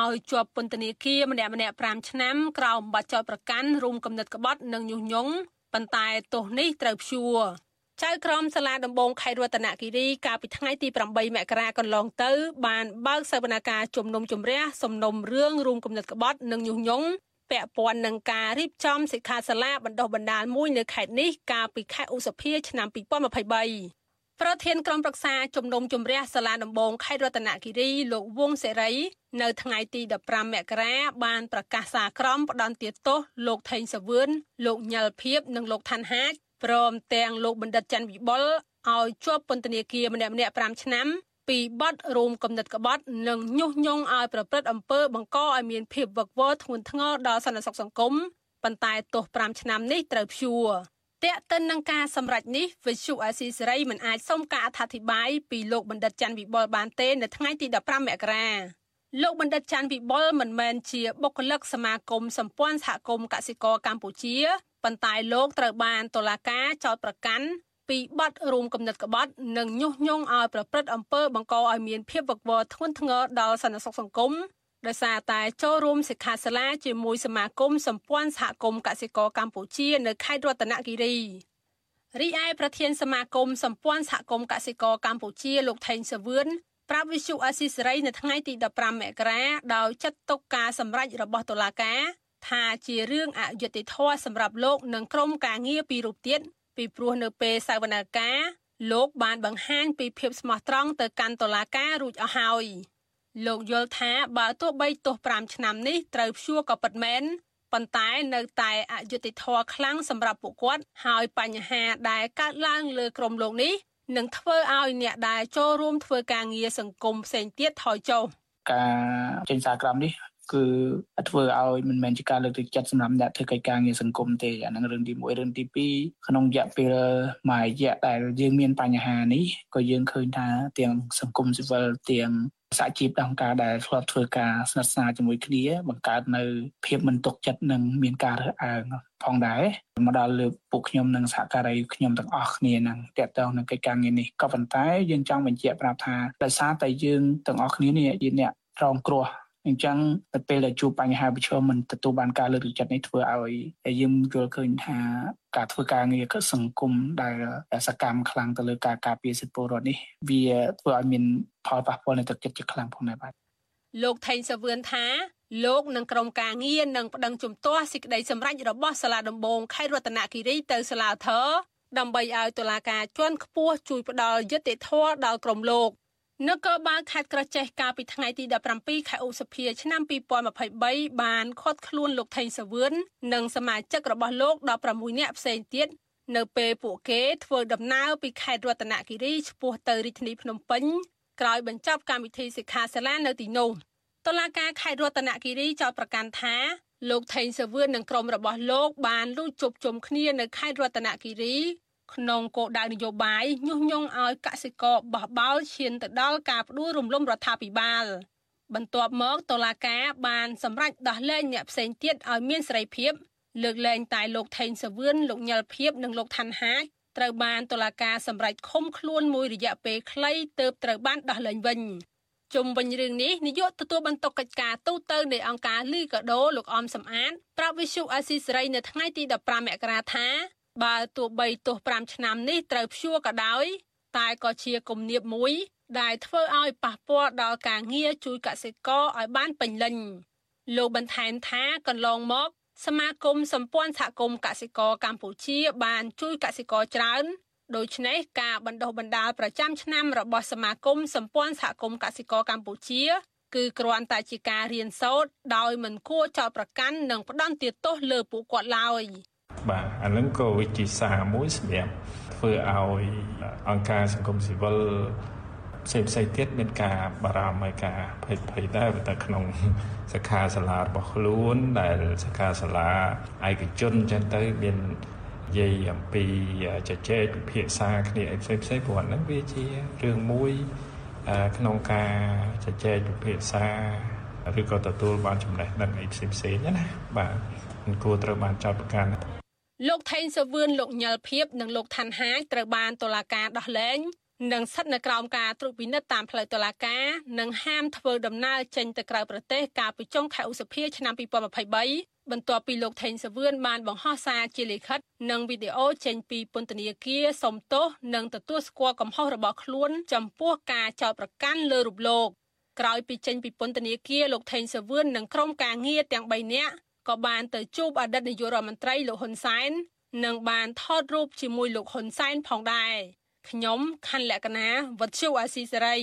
ឲ្យជាប់ពន្ធនាគារម្នាក់ម្នាក់5ឆ្នាំក្រោមបាត់ចោតប្រកាន់រួមគំនិតក្បត់និងញុះញង់ប៉ុន្តែទោសនេះត្រូវព្យួរចៅក្រមសាលាដំបងខេត្តរតនគិរីកាលពីថ្ងៃទី8មករាកន្លងទៅ បានបើកសវនកម្មជំនុំជម្រះសំណុំរឿងរួមគំនិតក្បត់និងញុះញង់ពាក់ព័ន្ធនឹងការរៀបចំសិក្ខាសាលាបណ្ដុះបណ្ដាលមួយនៅខេត្តនេះកាលពីខែឧសភាឆ្នាំ2023 ប្រធានក្រុមប្រឹក្សាជំនុំជម្រះសាលាដំបងខេត្តរតនគិរីលោកវងសេរី នៅថ្ងៃទី15មករាបានប្រកាសសារក្រមផ្ដន្ទាទោសលោកថេងសាវឿនលោកញ៉ាល់ភៀបនិងលោកឋានហាជព្រមទាំងលោកបណ្ឌិតច័ន្ទវិបុលឲ្យជាប់ពន្ធនាគារម្នាក់ម្នាក់5ឆ្នាំពីបទរួមគំនិតក្បត់និងញុះញង់ឲ្យប្រព្រឹត្តអំពើបង្កឲ្យមានភាពវឹកវរធ្ងន់ធ្ងរដល់សន្តិសុខសង្គមប៉ុន្តែទោស5ឆ្នាំនេះត្រូវព្យួរ តេតិននឹងការសម្រេចនេះវិសុអាស៊ីសេរីមិនអាចសុំការអធិប្បាយពីលោកបណ្ឌិតច័ន្ទវិបុលបានទេនៅថ្ងៃទី15មករាលោកបណ្ឌិតច័ន្ទវិបុលមិនមែនជាបុគ្គលិកសមាគមសម្ព័ន្ធសហគមន៍កសិករកម្ពុជាប៉ុន្តែលោកត្រូវបានតុលាការចោទប្រកាន់ពីបទរួមគំនិតក្បត់និងញុះញង់ឲ្យប្រព្រឹត្តអំពើបង្កឲ្យមានភាពវឹកវរធ្ងន់ធ្ងរដល់សន្តិសុខសង្គម ដោយសារតែចូលរួមសិក្ខាសាលាជាមួយសមាគមសម្ព័ន្ធសហគមន៍កសិករកម្ពុជានៅខេត្តរតនគិរីរីឯប្រធានសមាគមសម្ព័ន្ធសហគមន៍កសិករកម្ពុជាលោកថេងសវឿនប្រាប់វិសុអាស៊ីសេរីនៅថ្ងៃទី15មករាដោយចាត់ទុកការសម្រេចរបស់តុលាការថាជារឿងអយុត្តិធម៌សម្រាប់លោកនិងក្រុមការងារពីរូបទៀតពីព្រោះនៅពេលសវនកម្មលោកបានបង្ហាញពីភាពស្មោះត្រង់ទៅកាន់តុលាការរួចអស់ហើយ។ លោកយល់ថាបើទោះបីទោស5ឆ្នាំនេះត្រូវព្យួរក៏ពិតមែនប៉ុន្តែនៅតែអយុត្តិធម៌ខ្លាំងសម្រាប់ពួកគាត់ហើយបញ្ហាដែលកើតឡើងលើក្រុមលោកនេះនឹងធ្វើឲ្យអ្នកដែលចូលរួមធ្វើការងារសង្គមផ្សេងទៀតថយចុះការចេញសារក្រមនេះគឺធ្វើឲ្យមិនមែនជាការលើកទឹកចិត្តសម្រាប់អ្នកធ្វើកិច្ចការងារសង្គមទេអានឹងរឿងទី1រឿងទី2ក្នុងរយៈពេលមួយរយៈដែលយើងមានបញ្ហានេះក៏យើងឃើញថាទាំងសង្គមស៊ីវិលទាំង សហជីពដល់អង្គការដែលធ្លាប់ធ្វើការស្និទ្ធស្នាលជាមួយគ្នា បង្កើតនៅភាពមិនទុកចិត្តនិងមានការរើសអើងផងដែរមកដល់លើពួកខ្ញុំនិងសហការីខ្ញុំទាំងអស់គ្នានឹងតេតតងនឹងកិច្ចការងារនេះក៏ប៉ុន្តែយើងចង់បញ្ជាក់ប្រាប់ថាដោយសារតែយើងទាំងអស់គ្នានេះជាអ្នករងគ្រោះ អញ្ចឹងទៅពេលដែលជួបបញ្ហាប្រឈមមិនទទួលបានការលើកទឹកចិត្តនេះធ្វើឲ្យយើងយល់ឃើញថាការធ្វើការងារគឺសង្គមដែលសកម្មខ្លាំងទៅលើការការពារសិទ្ធិពលរដ្ឋនេះវាធ្វើឲ្យមានផលប៉ះពាល់នៅទឹកចិត្តជាខ្លាំងផងដែរបាទលោកថេងសាវឿនថាលោកនិងក្រុមការងារនឹងប្តឹងជំទាស់សេចក្តីសម្រេចរបស់សាលាដំបងខេត្តរតនគិរីទៅសាលាធរដើម្បីឲ្យតុលាការជាន់ខ្ពស់ជួយផ្ដល់យុត្តិធម៌ដល់ក្រុមលោក នគរបាលខេត្តក្រចេះកាលពីថ្ងៃទី17ខែឧសភាឆ្នាំ2023បានឃាត់ខ្លួនលោកថេងសាវឿននិងសមាជិករបស់លោក16នាក់ផ្សេងទៀតនៅពេលពួកគេធ្វើដំណើរពីខេត្តរតនគិរីឆ្ពោះទៅរាជធានីភ្នំពេញក្រោយបញ្ចប់កម្មវិធីសិក្ខាសាលានៅទីនោះតឡាការខេត្តរតនគិរីចោទប្រកាន់ថាលោកថេងសាវឿននិងក្រុមរបស់លោកបានលួចជប់ជុំគ្នានៅខេត្តរតនគិរី ក្នុងគោលដៅនយោបាយញុះញង់ឲ្យកសិករបោះបោលឈានទៅដល់ការផ្ដួលរំលំរដ្ឋាភិបាលបន្ទាប់មកតុលាការបានសម្រេចដោះលែងអ្នកផ្សេងទៀតឲ្យមានសេរីភាពលើកលែងតែលោកថេងសាវឿនលោកញ៉លភៀបនិងលោកឋានហាជត្រូវបានតុលាការសម្រេចឃុំខ្លួនមួយរយៈពេលខ្លីទើបត្រូវបានដោះលែងវិញជុំវិញរឿងនេះនាយកទទួលបន្ទុកកិច្ចការទូតទៅនៃអង្គការលីកាដូលោកអមសំអាតប្រាប់វិសុអាស៊ីសេរីនៅថ្ងៃទី15មករាថា បើទោះបីទោះ5ឆ្នាំនេះត្រូវព្យួរក៏ដោយ តែក៏ជាគំនាបមួយ ដែលធ្វើឲ្យប៉ះពាល់ដល់ការងារជួយកសិករឲ្យបានពេញលេញលោកបន្ថែមថាកន្លងមក សមាគមសម្ព័ន្ធសហគមន៍កសិករកម្ពុជា បានជួយកសិករច្រើនដូច្នេះការបណ្ដុះបណ្ដាលប្រចាំឆ្នាំរបស់សមាគមសម្ព័ន្ធសហគមន៍កសិករកម្ពុជា គឺគ្រាន់តែជាការរៀនសូត្រដោយមិនគួរចោទប្រកាន់និងផ្ដន់ទោសលើពួកគាត់ឡើយ។ បាទអានឹងក៏វិជាសាមួយសម្រាប់ធ្វើឲ្យអង្គការសង្គមស៊ីវិលផ្សេងផ្សេងទៀតមានការបារម្ភហើយការភ័យភ័យដែរតែក្នុងសិក្ខាសាលារបស់ខ្លួន ដែលសិក្ខាសាលាឯកជនចឹងទៅមាននិយាយអំពីជជែកពិភាក្សាគ្នាអីផ្សេងផ្សេងព្រោះហ្នឹងវាជារឿងមួយក្នុងការជជែកពិភាក្សាឬក៏ទទួលបានចំណេះដឹងអីផ្សេងផ្សេងណាបាទមិនគួរត្រូវបានចោទប្រកាន់ លោកថេងសាវឿនលោកញ៉លភៀបនិងលោកឋានហាជត្រូវបានតុលាការដោះលែងនិងស្ថិតនៅក្រោមការត្រួតពិនិត្យតាមផ្លូវតុលាការនិងហាមធ្វើដំណើរចេញទៅក្រៅប្រទេសកាលពីចុងខែឧសភាឆ្នាំ2023បន្ទាប់ពីលោកថេងសាវឿនបានបង្ហោះសារជាលិខិតនិងវីដេអូចេញពីពន្ធនាគារសុំទោសនិងទទួលស្គាល់កំហុសរបស់ខ្លួន ចំពោះការចោទប្រកាន់លើរូបលោកក្រោយពីចេញពីពន្ធនាគារលោកថេងសាវឿននិងក្រុមការងារទាំង3នាក់ ក៏បានទៅជួបអតីតនាយករដ្ឋមន្ត្រីលោកហ៊ុនសែននិងបានថតរូបជាមួយលោកហ៊ុនសែនផងដែរខ្ញុំខណ្ឌលក្ខណាវັດឈូអាស៊ីសេរី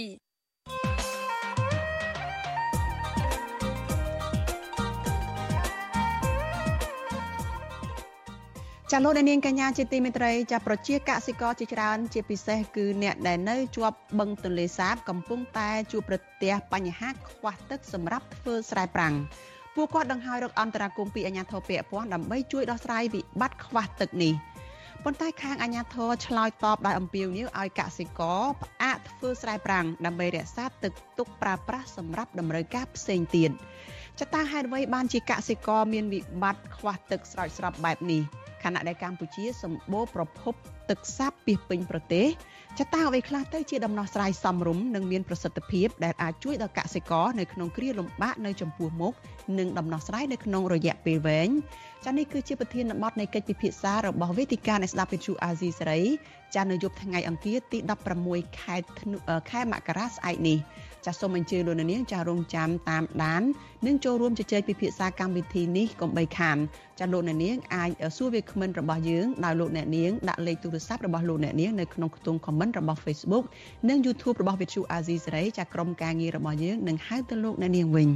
ចាលោកនាងកញ្ញាជាទីមេត្រីចាប្រជាកសិករជាច្រើន ជាពិសេសគឺអ្នកដែលនៅជាប់បឹងទន្លេសាបកំពុងតែជួបប្រទះបញ្ហាខ្វះទឹកសម្រាប់ធ្វើស្រែប្រាំង ពួកគាត់ដង្ហោយរកអន្តរាគមពីអាជ្ញាធរពាក់ព័ន្ធដើម្បីជួយដោះស្រាយវិបត្តិខ្វះទឹកនេះប៉ុន្តែខាងអាជ្ញាធរឆ្លើយតបដោយអំពាវនាវឲ្យកសិករផ្អាកធ្វើស្រែប្រាំងដើម្បីរក្សាទឹកទុកប្រើប្រាស់សម្រាប់តម្រូវការផ្សេងទៀតចតាហេតុអ្វីបានជាកសិករមានវិបត្តិខ្វះទឹកស្រោចស្រពបែបនេះខណៈដែលកម្ពុជាសម្បូរប្រភពទឹកសាបពីពេញប្រទេស ចតាអ្វីខ្លះទៅជាដំណោះស្រាយសមរម្យនិងមានប្រសិទ្ធភាពដែលអាចជួយដល់កសិករនៅក្នុងគ្រាលំបាកនៅចំពោះមុខនិងដំណោះស្រាយនៅក្នុងរយៈពេលវែងចានេះគឺជាប្រធានបទនៃកិច្ចពិភាក្សារបស់វេទិកានៃស្ដាប់វិទ្យុអាស៊ីសេរីចានៅយប់ថ្ងៃអង្គារទី16ខែខែមករាស្អែកនេះ ចាសសូមអញ្ជើញលោកនាងចារងចាំតាមដាននិងចូលរួមជជែកពិភាក្សាកម្មវិធីនេះកុំបីខានចាលោកនាងអាចសួរវាគ្មិនរបស់យើងដោយលោកអ្នកនាងដាក់លេខទូរស័ព្ទរបស់លោកអ្នកនាងនៅក្នុងខ្ទង់ comment របស់ Facebook និង YouTube របស់ Vithu Azizi សេរីចាក្រុមការងាររបស់យើងនឹងហៅទៅលោកអ្នកនាងវិញ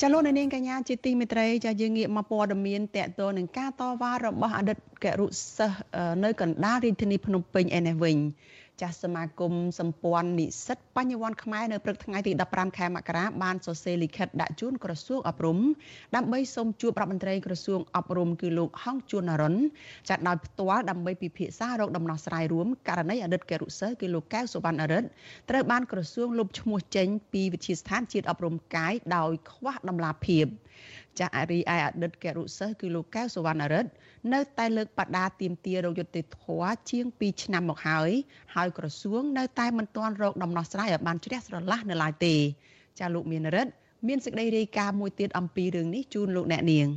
ចាលោកនាងកញ្ញាជាទីមេត្រីចាយើងងាកមកព័ត៌មានតកតនឹងការតវ៉ារបស់អតីតគរុសិស្សនៅកណ្ដាលរាជធានីភ្នំពេញឯនេះវិញ ចាស់សមាគមសម្ព័ន្ធនិស្សិតបញ្ញវន្តខ្មែរនៅព្រឹកថ្ងៃទី15ខែមករាបានសរសេរលិខិតដាក់ជូនក្រសួងអប់រំដើម្បីសូមជួបរដ្ឋមន្ត្រីក្រសួងអប់រំគឺលោកហងជួននរុនចាត់ដោយផ្ទាល់ដើម្បីពិភាក្សារកដំណោះស្រាយរួមករណីអតីតគរុសិស្សគឺលោកកៅសុវណ្ណអរិទ្ធត្រូវបានក្រសួងលុបឈ្មោះចេញពីវិទ្យាស្ថានជាតិអប់រំកាយដោយខ្វះដំណាភាព ចាស់អរិយឯអតីតគរុសិស្សគឺលោកកៅសុវណ្ណរិទ្ធនៅតែលើកបដាទៀមទារោគយុត្តិធម៌ជាង2ឆ្នាំមកហើយហើយក្រសួងនៅតែមិនទាន់រកដំណោះស្រាយឲ្យបានជ្រះស្រឡះនៅឡើយទេចាលោកមានរិទ្ធមានសេចក្តីរាយការណ៍មួយទៀតអំពីរឿងនេះជូនលោកអ្នកនាង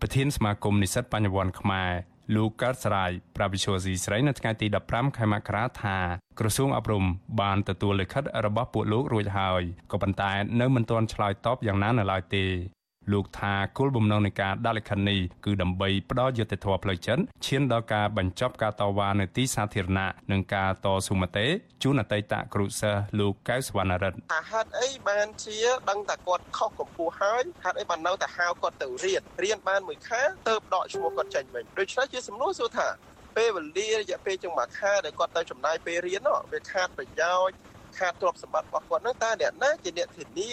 ប្រធានសមាគមនិស្សិតបញ្ញវន្តខ្មែរលោកកើតសរាយប្រាវិឈូស៊ីស្រីនៅថ្ងៃទី15ខែមករាថាក្រសួងអប់រំបានទទួលលិខិតរបស់ពួកលោករួចហើយក៏ប៉ុន្តែនៅមិនទាន់ឆ្លើយតបយ៉ាងណានៅឡើយទេ លោកថាគោលបំណងនៃការដាក់លិខិតនេះគឺដើម្បីផ្ដល់យុត្តិធម៌ផ្លូវចិត្តឈានដល់ការបញ្ចប់ការតវ៉ានៅទីសាធារណៈនិងការតស៊ូមតិជូនអតីតគ្រូសិស្សលោកកៅសវណ្ណរិទ្ធថាហេតុអីបានជាដឹងតែគាត់ខុសកម្ពស់ហើយហេតុអីបាននៅតែហៅគាត់ទៅរៀនរៀនបានមួយខែទៅដកឈ្មោះគាត់ចេញវិញដូច្នេះជាសំណួរសួរថាពេលវេលារយៈពេលជាងមួយខែដែលគាត់ទៅចំណាយពេលរៀនវាខាតប្រយោជន៍ខាតទ្រព្យសម្បត្តិរបស់គាត់នឹងតើអ្នកណាជាអ្នកធានា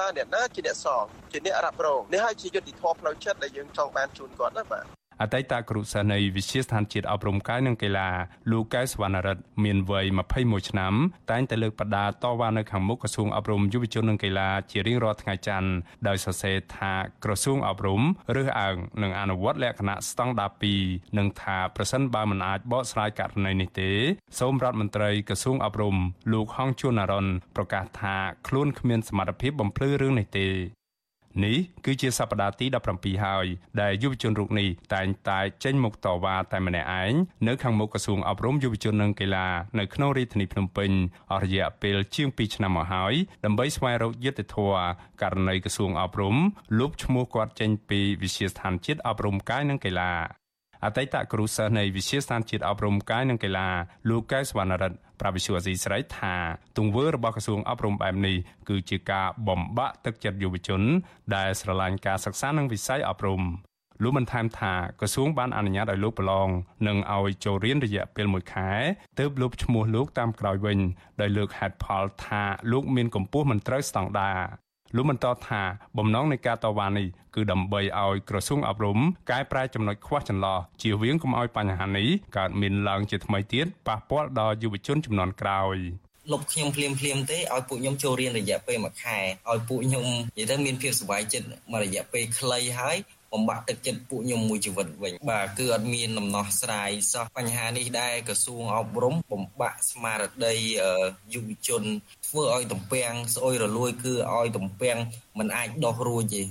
តើអ្នកណាជាអ្នកសងជាអ្នករ៉ាប់រងនេះហើយជាយុទ្ធធម៌ផ្លូវចិត្តដែលយើងចង់បានជូនគាត់ណាបាទ អតីតគ្រូសាស្ត្រនៃវិទ្យាស្ថានជាតិអប់រំកាយនិងកីឡាលោកកែវសវណ្ណរិទ្ធមានវ័យ21ឆ្នាំតែងតែលើកបដាតវ៉ានៅខាងមុខក្រសួងអប់រំយុវជននិងកីឡាជារៀងរាល់ថ្ងៃច័ន្ទដោយសរសេរថាក្រសួងអប់រំរើសអើងនិងអនុវត្តលក្ខណៈស្តង់ដារ2និងថាប្រសិនបើមិនអាចបកស្រាយករណីនេះទេសូមរដ្ឋមន្ត្រីក្រសួងអប់រំលោកហងជួននរនប្រកាសថាខ្លួនគ្មានសមត្ថភាពបំភ្លឺរឿងនេះទេ នេះគឺជាសប្តាហ៍ទី17ហើយដែលយុវជនរូបនេះតែងតែចេញមុខតវ៉ាតែម្នាក់ឯងនៅខាងមុខក្រសួងអប់រំយុវជននិងកីឡានៅក្នុងរាជធានីភ្នំពេញអស់រយៈពេលជាង2ឆ្នាំមកហើយដើម្បីស្វែងរកយុត្តិធម៌ករណីក្រសួងអប់រំលុបឈ្មោះគាត់ចេញពីវិទ្យាស្ថានជាតិអប់រំកាយនិងកីឡា អតីតគ្រូសិស្សនៃវិទ្យាស្ថានជាតិអប់រំកាយនិងកីឡាលោកកែសវណ្ណរិទ្ធប្រាវិសុវអាស៊ីស្រីថាទង្វើរបស់ក្រសួងអប់រំបែបនេះគឺជាការបំបាក់ទឹកចិត្តយុវជន ដែលស្រឡាញ់ការសិក្សានិងវិស័យអប់រំលោកបានថែមថាក្រសួងបានអនុញ្ញាតឲ្យលោកប្រឡងនិងឲ្យចូលរៀនរយៈពេល1ខែទើបលុបឈ្មោះលោកតាមក្រោយវិញដោយលើកហេតុផលថាលោកមានកម្ពស់មិនត្រូវស្តង់ដារ លោកបន្តថាបំណងនៃការតវ៉ានេះគឺដើម្បីឲ្យក្រសួងអប់រំកែប្រែចំណុចខ្វះចន្លោះជៀសវាងកុំឲ្យបញ្ហានេះកើតមានឡើងជាថ្មីទៀតប៉ះពាល់ដល់យុវជនចំនួនក្រោយលុបខ្ញុំភ្លាមភ្លាមទេឲ្យពួកខ្ញុំចូលរៀនរយៈពេល1ខែឲ្យពួកខ្ញុំនិយាយទៅមានភាពសុវ័យចិត្តមួយរយៈពេលខ្លីហើយ បំបាក់ទឹកចិត្តពួកខ្ញុំមួយជីវិតវិញបាទគឺអត់មានដំណោះស្រាយសោះបញ្ហានេះដែរក្រសួងអប់រំបំបាក់ស្មារតីយុវជន ធ្វើឲ្យតំពាំងស្អុយរលួយ គឺឲ្យតំពាំងមិនអាចដោះរួចទេ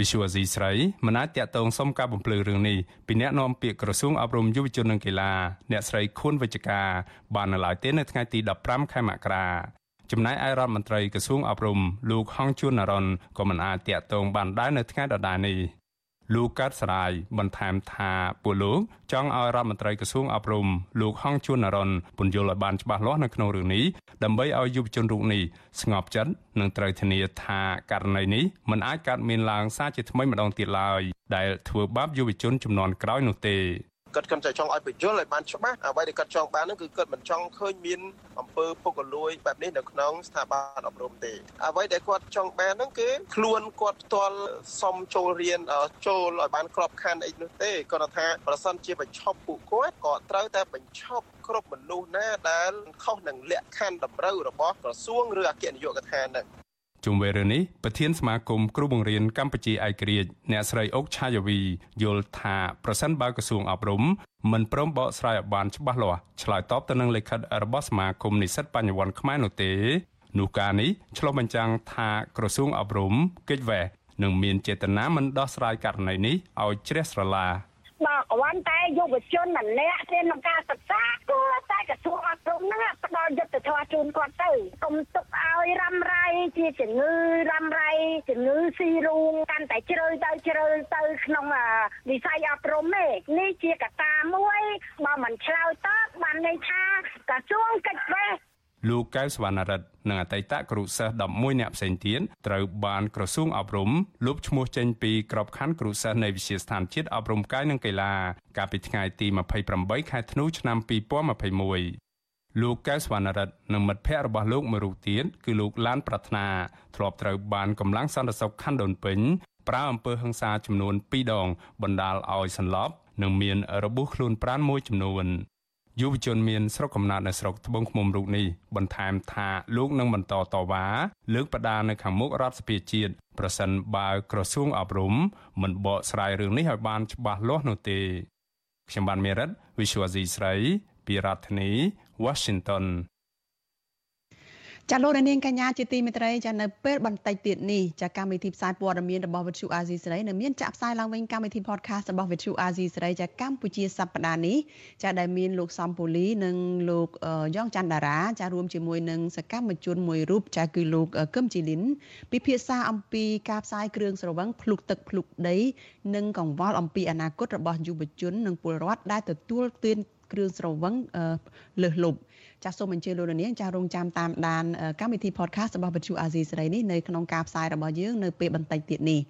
វិសុវអាស៊ីស្រីមិនអាចតាក់ទងសុំការបំភ្លឺរឿងនេះពីអ្នកនាំពាក្យក្រសួងអប់រំយុវជននិងកីឡាអ្នកស្រីខួនវិជ្ជការបាននៅឡើយទេនៅថ្ងៃទី15ខែមករាចំណែកឯរដ្ឋមន្ត្រីក្រសួងអប់រំលោកហងជួននរនក៏មិនអាចតាក់ទងបានដែរនៅថ្ងៃដដែលនេះ លោកកើតសរាយបន្ថែមថាពួកលោកចង់ឲ្យរដ្ឋមន្ត្រីក្រសួងអប់រំលោកហងជួននរនពន្យល់ឲ្យបានច្បាស់លាស់នៅក្នុងរឿងនេះដើម្បីឲ្យយុវជនរូបនេះស្ងប់ចិត្តនិងត្រូវធានាថាករណីនេះមិនអាចកើតមានឡើងសារជាថ្មីម្ដងទៀតឡើយដែលធ្វើបាបយុវជនចំនួនក្រោយនោះទេ គាត់គាត់តែចង់ឲ្យបញ្យល់ឲ្យបានច្បាស់អ្វីដែលគាត់ចង់បាននោះគឺគាត់មិនចង់ឃើញមានអំពើពុករលួយបែបនេះនៅក្នុងស្ថាប័នអប់រំទេអ្វីដែលគាត់ចង់បាននោះគឺខ្លួនគាត់ផ្ទាល់សុំចូលរៀនចូលឲ្យបានក្របខ័ណ្ឌអីនោះទេគាត់ថាប្រសិនជាបញ្ឈប់ពួកគាត់ក៏ត្រូវតែបញ្ឈប់គ្រប់មនុស្សណាដែលខុសនឹងលក្ខខណ្ឌតម្រូវរបស់ក្រសួងឬអគ្គនាយកដ្ឋានហ្នឹង ជុំវិញរឿងនេះប្រធានសមាគមគ្រូបង្រៀនកម្ពុជាឯករាជ្យអ្នកស្រីអុកឆាយាវីយល់ថាប្រសិនបើក្រសួងអប់រំមិនព្រមបកស្រាយឲ្យបានច្បាស់លាស់ឆ្លើយតបទៅនឹងលិខិតរបស់សមាគមនិស្សិតបញ្ញវន្តខ្មែរនោះទេនោះការនេះឆ្លុះបញ្ចាំងថាក្រសួងអប់រំកិច្ចវេះនឹងមានចេតនាមិនដោះស្រាយករណីនេះឲ្យជ្រះស្រឡា បើគ្រាន់តែយុវជនម្នាក់ទេក្នុងការសិក្សាគឺតែក្រសួងអប់រំហ្នឹងផ្ដល់យុទ្ធធម៌ជូនគាត់ទៅកុំទុកឲ្យរ៉ាំរ៉ៃជាជំងឺរ៉ាំរ៉ៃជំងឺស៊ីរូងកាន់តែជ្រៅទៅជ្រៅទៅក្នុងវិស័យអប់រំទេនេះជាកត្តាមួយបើមិនឆ្លើយតបបានន័យថាក្រសួងកិច្ចវេះ លោកកៅសវណ្ណរិទ្ធនិងអតីតគ្រូសិស្ស11នាក់ផ្សេងទៀតត្រូវបានក្រសួងអប់រំលុបឈ្មោះចេញពីក្របខ័ណ្ឌគ្រូសិស្សនៃវិទ្យាស្ថានជាតិអប់រំកាយនិងកីឡាកាលពីថ្ងៃទី28ខែធ្នូឆ្នាំ2021លោកកែសវណ្ណរិទ្ធនិងមិត្តភ័ក្តិរបស់លោកមួយរូបទៀតគឺលោកឡានប្រាថ្នាធ្លាប់ត្រូវបានកម្លាំងសន្តិសុខខណ្ឌដូនពេញប្រើអំពើហិង្សាចំនួន2ដងបណ្ដាលឲ្យសន្លប់និងមានរបួសខ្លួនប្រាណមួយចំនួន យុវជនមានស្រុកកំណើតនៅស្រុកត្បូងឃ្មុំរូបនេះបន្ថែមថាលោកនឹងបន្តតវ៉ាលើកបដានៅខាងមុខរដ្ឋសភាជាតិប្រសិនបើក្រសួងអប់រំមិនបកស្រាយរឿងនេះឲ្យបានច្បាស់លាស់នោះទេខ្ញុំបានមេរិត Visual C ស្រី ពីរដ្ឋធានី Washington ចាលោកនាងកញ្ញាជាទីមេត្រីចានៅពេលបន្តិចទៀតនេះចាកម្មវិធីផ្សាយព័ត៌មានរបស់វិទ្យុអាស៊ីសេរីនៅមានចាក់ផ្សាយឡើងវិញកម្មវិធី podcast របស់វិទ្យុអាស៊ីសេរីចាកម្ពុជាសប្តាហ៍នេះចាដែលមានលោកសំពូលីនិងលោកយ៉ងច័ន្ទតារាចារួមជាមួយនឹងសកម្មជនមួយរូបចាគឺលោកកឹមជីលីនពិភាក្សាអំពីការផ្សាយគ្រឿងស្រវឹងភ្លុកទឹកភ្លុកដី និងកង្វល់អំពីអនាគតរបស់យុវជននិងពលរដ្ឋដែលទទួលទានគ្រឿងស្រវឹងលើសលប់ ចាសសូមអញ្ជើញលោកនាងចាសរងចាំតាមដានកម្មវិធី podcast របស់វិទ្យុអាស៊ីសេរីនេះនៅក្នុងការផ្សាយរបស់យើងនៅពេលបន្តិចទៀតនេះ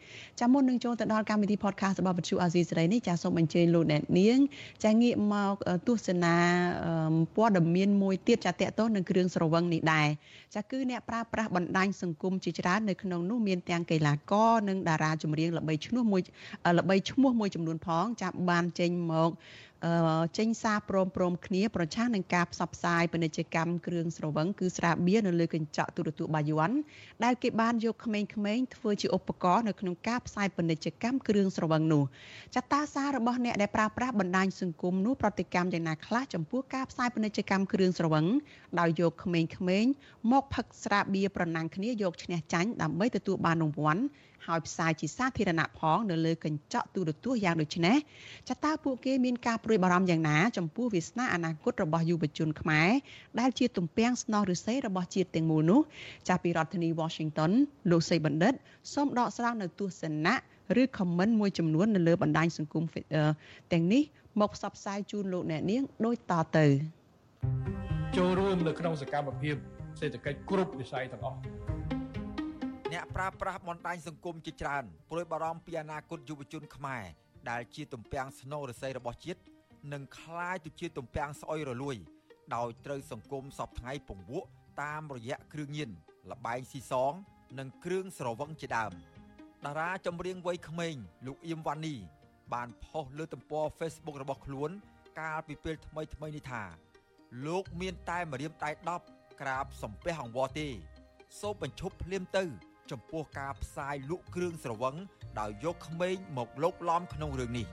ចាសមុននឹងចូលទៅដល់កម្មវិធី podcast របស់វិទ្យុអាស៊ីសេរីនេះចាសសូមអញ្ជើញលោកអ្នកនាងចាសងាកមកទស្សនាព័ត៌មានមួយទៀតចាសតកតទៅនឹងគ្រឿងស្រវឹងនេះដែរចាសគឺអ្នកប្រើប្រាស់បណ្ដាញសង្គមជាច្រើននៅក្នុងនោះមានទាំងកីឡាករនិងតារាចម្រៀងល្បីឈ្មោះមួយល្បីឈ្មោះមួយចំនួនផងចាសបានចេញមក ចេញសារព្រមព្រំគ្នាប្រឆាំងនឹងការផ្សព្វផ្សាយពាណិជ្ជកម្មគ្រឿងស្រវឹងគឺស្រាបៀរនៅលើកញ្ចក់ទូរទស្សន៍បាយ័នដែលគេបានយកក្មេងៗធ្វើជាឧបករណ៍នៅក្នុងការផ្សាយពាណិជ្ជកម្មគ្រឿងស្រវឹងនោះចតាសាររបស់អ្នកដែលប្រើប្រាស់បណ្ដាញសង្គមនោះប្រតិកម្មយ៉ាងណាខ្លះចំពោះការផ្សាយពាណិជ្ជកម្មគ្រឿងស្រវឹងដោយយកក្មេងៗមកផឹកស្រាបៀរប្រណាំងគ្នាយកឈ្នះចាញ់ដើម្បីទទួលបានរង្វាន់ ហើយផ្សាយជាសាធារណៈផងនៅលើកញ្ចក់ទូរទស្សន៍យ៉ាងដូចនេះចាតើពួកគេមានការព្រួយបារម្ភយ៉ាងណាចំពោះវាសនាអនាគតរបស់យុវជនខ្មែរដែលជាទំពាំងស្នងឫស្សីរបស់ជាតិទាំងមូលនោះចាស់ពីរដ្ឋធានី Washington លោកសីបណ្ឌិតសូមដកស្រង់នៅទស្សនៈឬ comment មួយចំនួននៅលើបណ្ដាញសង្គមទាំងនេះមកផ្សព្វផ្សាយជូនលោកអ្នកនាងដូចតទៅចូលរួមនៅក្នុងសកម្មភាពសេដ្ឋកិច្ចគ្រប់វិស័យទាំងអស់ អ្នកប្រើប្រាស់បណ្ដាញសង្គមជាច្រើនព្រួយបារម្ភពីអនាគតយុវជនខ្មែរដែលជាទំពាំងស្នូលរស័យរបស់ជាតិនឹងคล้ายទៅជាទំពាំងស្អុយរលួយដោយត្រូវសង្គមសពថ្ងៃពង្វក់តាមរយៈគ្រឿងញៀនលបែងស៊ីសង និងគ្រឿងស្រវឹងជាដើមតារាចម្រៀងវ័យក្មេងលោកអៀមវ៉ានី បានផុសលើទំព័រ Facebook របស់ខ្លួន កាលពីពេលថ្មីថ្មីនេះថា លោកមានតែម្រាមដៃ10ក្រាបសំពះអង្វរទេសូមបញ្ឈប់ភ្លាមទៅ ចំពោះការផ្សាយលក់គ្រឿងស្រវឹងដោយយកក្មេងមកលោកឡំក្នុងរឿងនេះ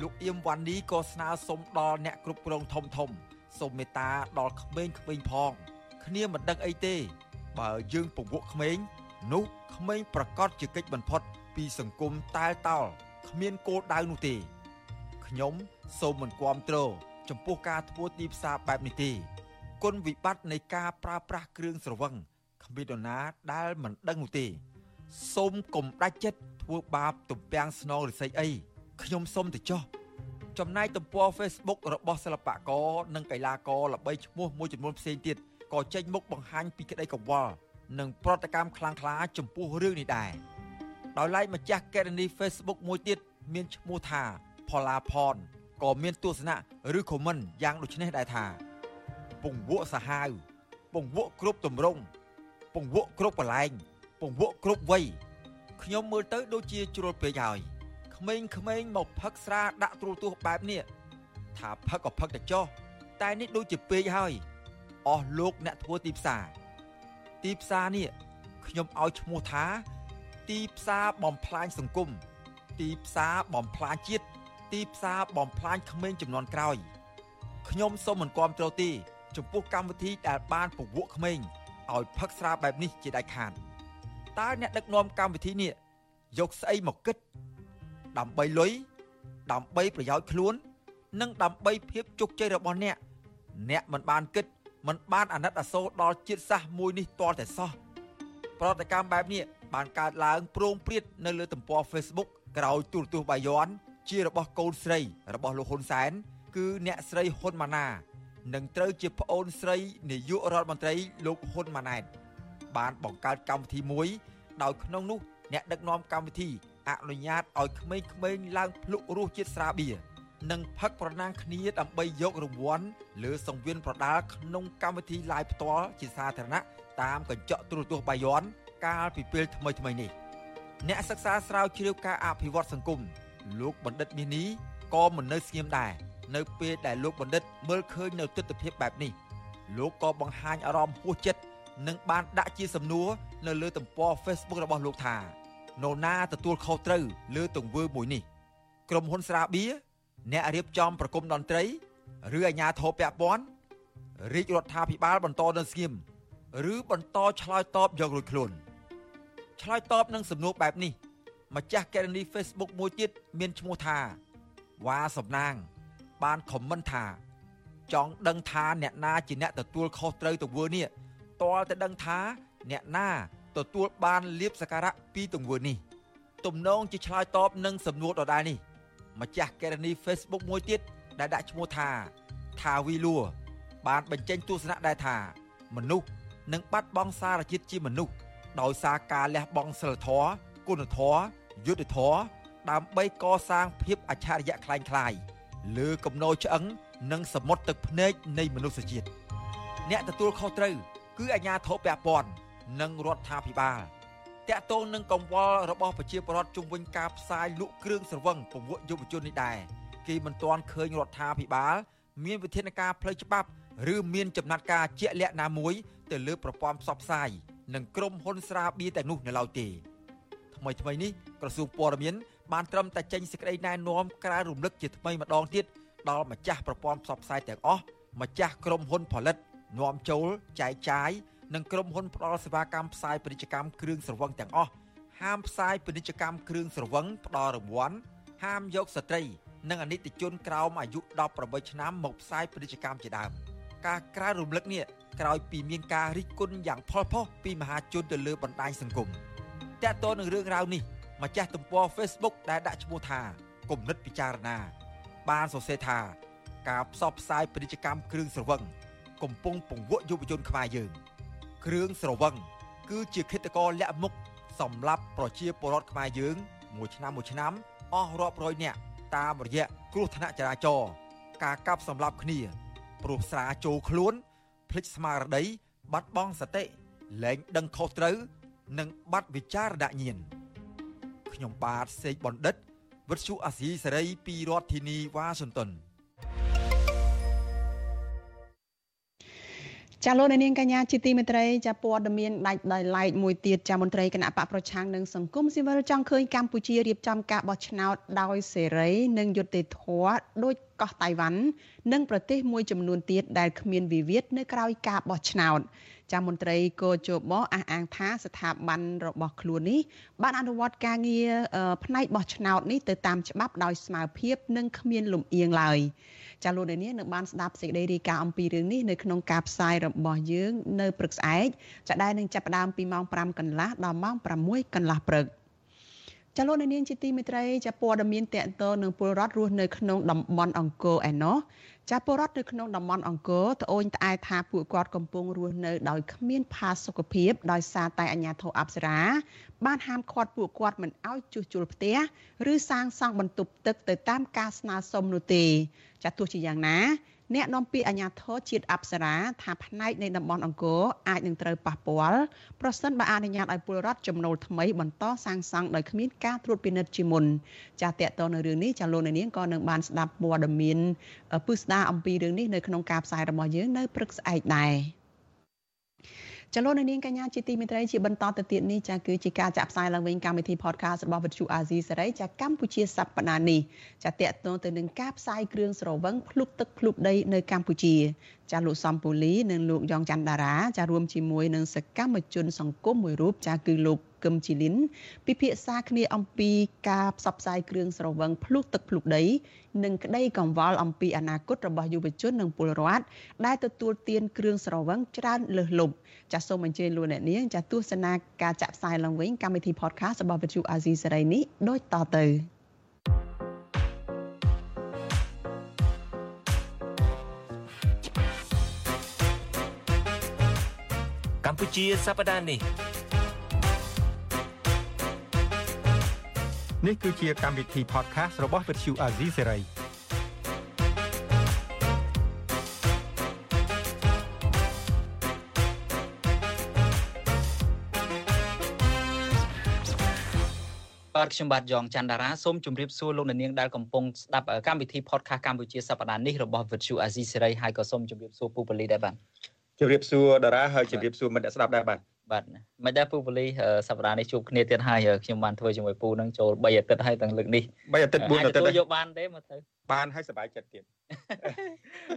លោកអៀមវ៉ាន់នីក៏ស្នើសុំដល់អ្នកគ្រប់គ្រងធំធំសូមមេត្តាដល់ក្មេងៗផង គ្នាមិនដឹងអីទេ បើយើងពង្វក់ក្មេងនោះក្មេងប្រកាសជាកិច្ចបំផុត ពីសង្គមតែលតោលគ្មានគោលដៅនោះទេខ្ញុំសូមមិនគាំទ្រចំពោះការធ្វើទីផ្សារបែបនេះទេគុណវិបត្តិនៃការប្រើប្រាស់គ្រឿងស្រវឹង គ្មាននរណាដែលមិនដឹងនោះទេសូមកុំដាច់ចិត្តធ្វើបាបទំពាំងស្នងរិស័យអីខ្ញុំសូមទៅចោះចំណែកទំព័រ Facebook របស់សិល្បករនិងកីឡាករល្បីឈ្មោះមួយចំនួនផ្សេងទៀតក៏ចេញមុខបង្ហាញពីក្តីកង្វល់និងប្រតិកម្មខ្លាំងក្លាចំពោះរឿងនេះដែរដោយឡែកម្ចាស់កេរនី Facebook មួយទៀតមានឈ្មោះថាផល្លាផនក៏មានទស្សនៈឬ comment យ៉ាងដូចនេះដែរថា ពង្វក់សាហាវពង្វក់គ្រប់ទម្រង់ ពង្វក់គ្រប់កន្លែងពង្វក់គ្រប់វ័យខ្ញុំមើលទៅដូចជាជ្រុលពេកហើយក្មេងៗមកផឹកស្រាដាក់ទ្រូទោះបែបនេះថាផឹកក៏ផឹកតែចោះតែនេះដូចជាពេកហើយអស់លោកអ្នកធ្វើទីផ្សារទីផ្សារនេះខ្ញុំឲ្យឈ្មោះថា ទីផ្សារបំផ្លាញសង្គមទីផ្សារបំផ្លាញជាតិទីផ្សារបំផ្លាញក្មេងចំនួនក្រោយខ្ញុំសូមមិនគាំទ្រទេចំពោះកម្មវិធីដែលបានពង្វក់ក្មេង ឲ្យផឹកស្រាបែបនេះជាដាច់ខាតតើអ្នកដឹកនាំកម្មវិធីនេះយកស្អីមកគិត ដើម្បីលុយដើម្បីប្រយោជន៍ខ្លួន និងដើម្បីភាពជោគជ័យរបស់អ្នក អ្នកមិនបានគិតមិនបានអាណិតអាសូរដល់ជាតិសាសន៍មួយនេះទាល់តែសោះប្រតិកម្មបែបនេះបានកើតឡើងប្រងព្រាតនៅលើទំព័រ Facebook ក្រោយទូរទស្សន៍បាយ័នជារបស់កូនស្រីរបស់លោកហ៊ុនសែនគឺអ្នកស្រីហ៊ុនម៉ាណា នឹងត្រូវជាប្អូនស្រីនាយករដ្ឋមន្ត្រីលោកហ៊ុនម៉ាណែតបានបង្កើតកម្មវិធីមួយដោយក្នុងនោះអ្នកដឹកនាំកម្មវិធីអនុញ្ញាតឲ្យក្មេងៗឡើងភ្លុករសជាតិស្រាបៀរនិងផឹកប្រណាំងគ្នាដើម្បីយករង្វាន់លើសង្វៀនប្រដាល់ក្នុងកម្មវិធី live ផ្ទាល់ជាសាធារណៈតាមកញ្ចក់ទូរទស្សន៍បាយ័នកាលពីពេលថ្មីៗនេះអ្នកសិក្សាស្រាវជ្រាវការអភិវឌ្ឍសង្គមលោកបណ្ឌិតមាសនេះក៏មិននៅស្ងៀមដែរ នៅពេលដែលលោកបណ្ឌិតមើលឃើញនៅទស្សនវិជ្ជាបែបនេះលោកក៏បង្ហាញអារម្មណ៍ហួសចិត្តនិងបានដាក់ជាសំណួរនៅលើទំព័រ Facebook របស់លោកថានរណាទទួលខុសត្រូវលើទង្វើមួយនេះក្រុមហ៊ុនស្រាបៀរអ្នករៀបចំប្រគំតន្ត្រីឬអាជ្ញាធរពាក់ព័ន្ធរាជរដ្ឋាភិបាលបន្តនៅស្ងៀមឬបន្តឆ្លើយតបយករួចខ្លួនឆ្លើយតបនឹងសំណួរបែបនេះម្ចាស់កេរនី Facebook មួយទៀតមានឈ្មោះថាវ៉ាសំណាង បានខមមិនថា ចង់ដឹងថាអ្នកណាជាអ្នកទទួលខុសត្រូវទង្វើនេះតលតែដឹងថាអ្នកណាទទួលបានលៀបសក្ការៈពីទង្វើនេះទំនងជាឆ្លើយតបនឹងសំណួរដដែលនេះម្ចាស់កេរនី Facebook មួយទៀតដែលដាក់ឈ្មោះថាថាវីលួបានបញ្ចេញទស្សនៈដែរថា មនុស្សនឹងបាត់បង់សារជាតិជាមនុស្សដោយសារការលះបង់សិលធម៌គុណធម៌យុត្តិធម៌ដើម្បីកសាងភាពអច្ឆរិយៈคล้ายៗ លើគំនរឆ្អឹងនិងសមុទ្រទឹកភ្នែកនៃមនុស្សជាតិអ្នកទទួលខុសត្រូវគឺអាជ្ញាធរពាក់ព័ន្ធនិងរដ្ឋាភិបាលតកតងនឹងកង្វល់របស់ប្រជាពលរដ្ឋជុំវិញការផ្សាយលក់គ្រឿងស្រវឹងពង្វក់យុវជននេះដែរគេមិនទាន់ឃើញរដ្ឋាភិបាល មានវិធានការផ្លូវច្បាប់ឬមានចំណាត់ការជាក់លាក់ណាមួយ ទៅលើប្រព័ន្ធផ្សព្វផ្សាយនិងក្រុមហ៊ុនស្រាបៀរទាំងនោះនៅឡើយទេថ្មីថ្មីនេះក្រសួងព័ត៌មាន បានត្រឹមតែចេញសេចក្តីណែនាំក្រៅរំលឹកជាថ្មីម្ដងទៀតដល់ម្ចាស់ប្រព័ន្ធផ្សព្វផ្សាយទាំងអស់ម្ចាស់ក្រុមហ៊ុនផលិតនាំចូលចែកចាយនិងក្រុមហ៊ុនផ្ដល់សេវាកម្មផ្សាយពាណិជ្ជកម្មគ្រឿងស្រវឹងទាំងអស់ហាមផ្សាយពាណិជ្ជកម្មគ្រឿងស្រវឹងផ្ដល់រង្វាន់ហាមយកស្ត្រី និងអនិច្ចជនក្រោមអាយុ18ឆ្នាំមកផ្សាយពាណិជ្ជកម្មជាដើមការក្រៅរំលឹកនេះក្រោយពីមានការរិះគន់យ៉ាងផុសផុសពីមហាជនទៅលើបណ្ដាញសង្គមតើតើនឹងរឿងរ៉ាវនេះ ម្ចាស់ទំព័រ Facebook ដែលដាក់ឈ្មោះថាគំនិតពិចារណា បានសរសេរថាការផ្សព្វផ្សាយពាណិជ្ជកម្មគ្រឿងស្រវឹងកំពុងពង្វក់យុវជនខ្មែរយើង គ្រឿងស្រវឹងគឺជាឃាតករលាក់មុខសម្រាប់ប្រជាពលរដ្ឋខ្មែរយើង មួយឆ្នាំមួយឆ្នាំអស់រាប់រយនាក់តាមរយៈគ្រោះថ្នាក់ចរាចរណ៍ការកាប់សម្លាប់គ្នាព្រោះស្រាចូលខ្លួនភ្លេចស្មារតីបាត់បង់សតិលែងដឹងខុសត្រូវ និងបាត់វិចារណញ្ញាណ ខ្ញុំបាទសេកបណ្ឌិតវិទ្យុអាស៊ីសេរីពីរដ្ឋធានីវ៉ាស៊ីនតោនចាលោកនាងកញ្ញាជាទីមេត្រីចាព័ត៌មានដាច់ដោយឡែកមួយទៀតចាមន្ត្រីគណៈបកប្រឆាំងនិងសង្គមស៊ីវិលចង់ឃើញកម្ពុជារៀបចំការបោះឆ្នោតដោយសេរីនិងយុត្តិធម៌ដោយកោះតៃវ៉ាន់និងប្រទេសមួយចំនួនទៀតដែលគ្មានវិវាទនៅក្រៅការបោះឆ្នោត ចាមន្ត្រីគោជបអះអាងថាស្ថាប័នរបស់ខ្លួននេះបានអនុវត្តការងារផ្នែកបោះឆ្នោតនេះទៅតាមច្បាប់ដោយស្មើភាពនិងគ្មានលំអៀងឡើយចាលោកនាងនឹងបានស្ដាប់សេចក្តីរាយការណ៍អំពីរឿងនេះនៅក្នុងការផ្សាយរបស់យើងនៅព្រឹកស្អែកចាដែលនឹងចាប់ផ្ដើមពីម៉ោង5កន្លះដល់ម៉ោង6កន្លះព្រឹក ចលនានាងជាទីមេត្រីចាព័ត៌មានតកតនឹងពលរដ្ឋរស់នៅក្នុងតំបន់អង្គរឯណោះចាពលរដ្ឋនៅក្នុងតំបន់អង្គរត្អូញត្អែថាពួកគាត់កំពុងរស់នៅដោយគ្មានផាសុកភាពដោយសារតែអាជ្ញាធរអប្សរាបានហាមឃាត់ពួកគាត់មិនឲ្យជួសជុលផ្ទះឬសាងសង់បន្ទប់ទឹកទៅតាមការស្នើសុំនោះទេចាទោះជាយ៉ាងណា អ្នកនាំពាក្យអាជ្ញាធរជាតិអប្សរាថាផ្នែកនៃតំបន់អង្គរអាចនឹងត្រូវប៉ះពាល់ប្រសិនបើអនុញ្ញាតឲ្យពលរដ្ឋចំណូលថ្មីបន្តសាងសង់ដោយគ្មានការត្រួតពិនិត្យជាមុនចាតកតនៅរឿងនេះចាលោកនាងក៏នឹងបានស្ដាប់ព័ត៌មានពឹស្ដារអំពីរឿងនេះនៅក្នុងការផ្សាយរបស់យើងនៅព្រឹកស្អែកដែរ ចលនានាងកញ្ញាជាទីមេត្រីជាបន្តទៅទៀតនេះចាគឺជាការចាក់ផ្សាយឡើងវិញកម្មវិធី podcast របស់វិទ្យុអាស៊ីសេរីចាកម្ពុជាសប្តាហ៍នេះចាតកតទៅនឹងការផ្សាយគ្រឿងស្រវឹងភ្លុកទឹកភ្លុកដីនៅកម្ពុជា ចាលោកសំពូលីនិងលោកយ៉ងច័ន្ទតារាចារួមជាមួយនឹងសកម្មជនសង្គមមួយរូបចាគឺលោកកឹមជីលីនពិភាក្សាគ្នាអំពីការផ្សព្វផ្សាយគ្រឿងស្រវឹងភ្លុកទឹកភ្លុកដី និងក្តីកង្វល់អំពីអនាគតរបស់យុវជននិងពលរដ្ឋដែលទទួលទានគ្រឿងស្រវឹងច្រើនលើសលប់ចាសសូមអញ្ជើញលោកអ្នកនាងចាសទស្សនាការចាក់ផ្សាយឡើងវិញកម្មវិធី podcast របស់ Vuthu Azizi សេរីនេះដូចតទៅ កម្ពុជាសប្តាហ៍នេះនេះគឺជាកម្មវិធី podcast របស់ Vuthu Azizi Serai បាទខ្ញុំបាទយ៉ងច័ន្ទតារាសូមជម្រាបសួរលោកអ្នកនាងដែលកំពុងស្ដាប់កម្មវិធី podcast កម្ពុជាសប្តាហ៍នេះរបស់ Vuthu Azizi Serai ហើយក៏សូមជម្រាបសួរពូប៉ូលីដែរបាទ ជម្រាបសួរតារាហើយជម្រាបសួរមិត្តអ្នកស្ដាប់ដែរបាទបាទមិនដែរពូពលីសប្តាហ៍នេះជួបគ្នាទៀតហើយខ្ញុំបានធ្វើជាមួយពូនឹងចូល3អាទិត្យហើយទាំងលើកនេះ3អាទិត្យ4អាទិត្យយកបានទេមកទៅបានហើយសប្បាយចិត្តទៀត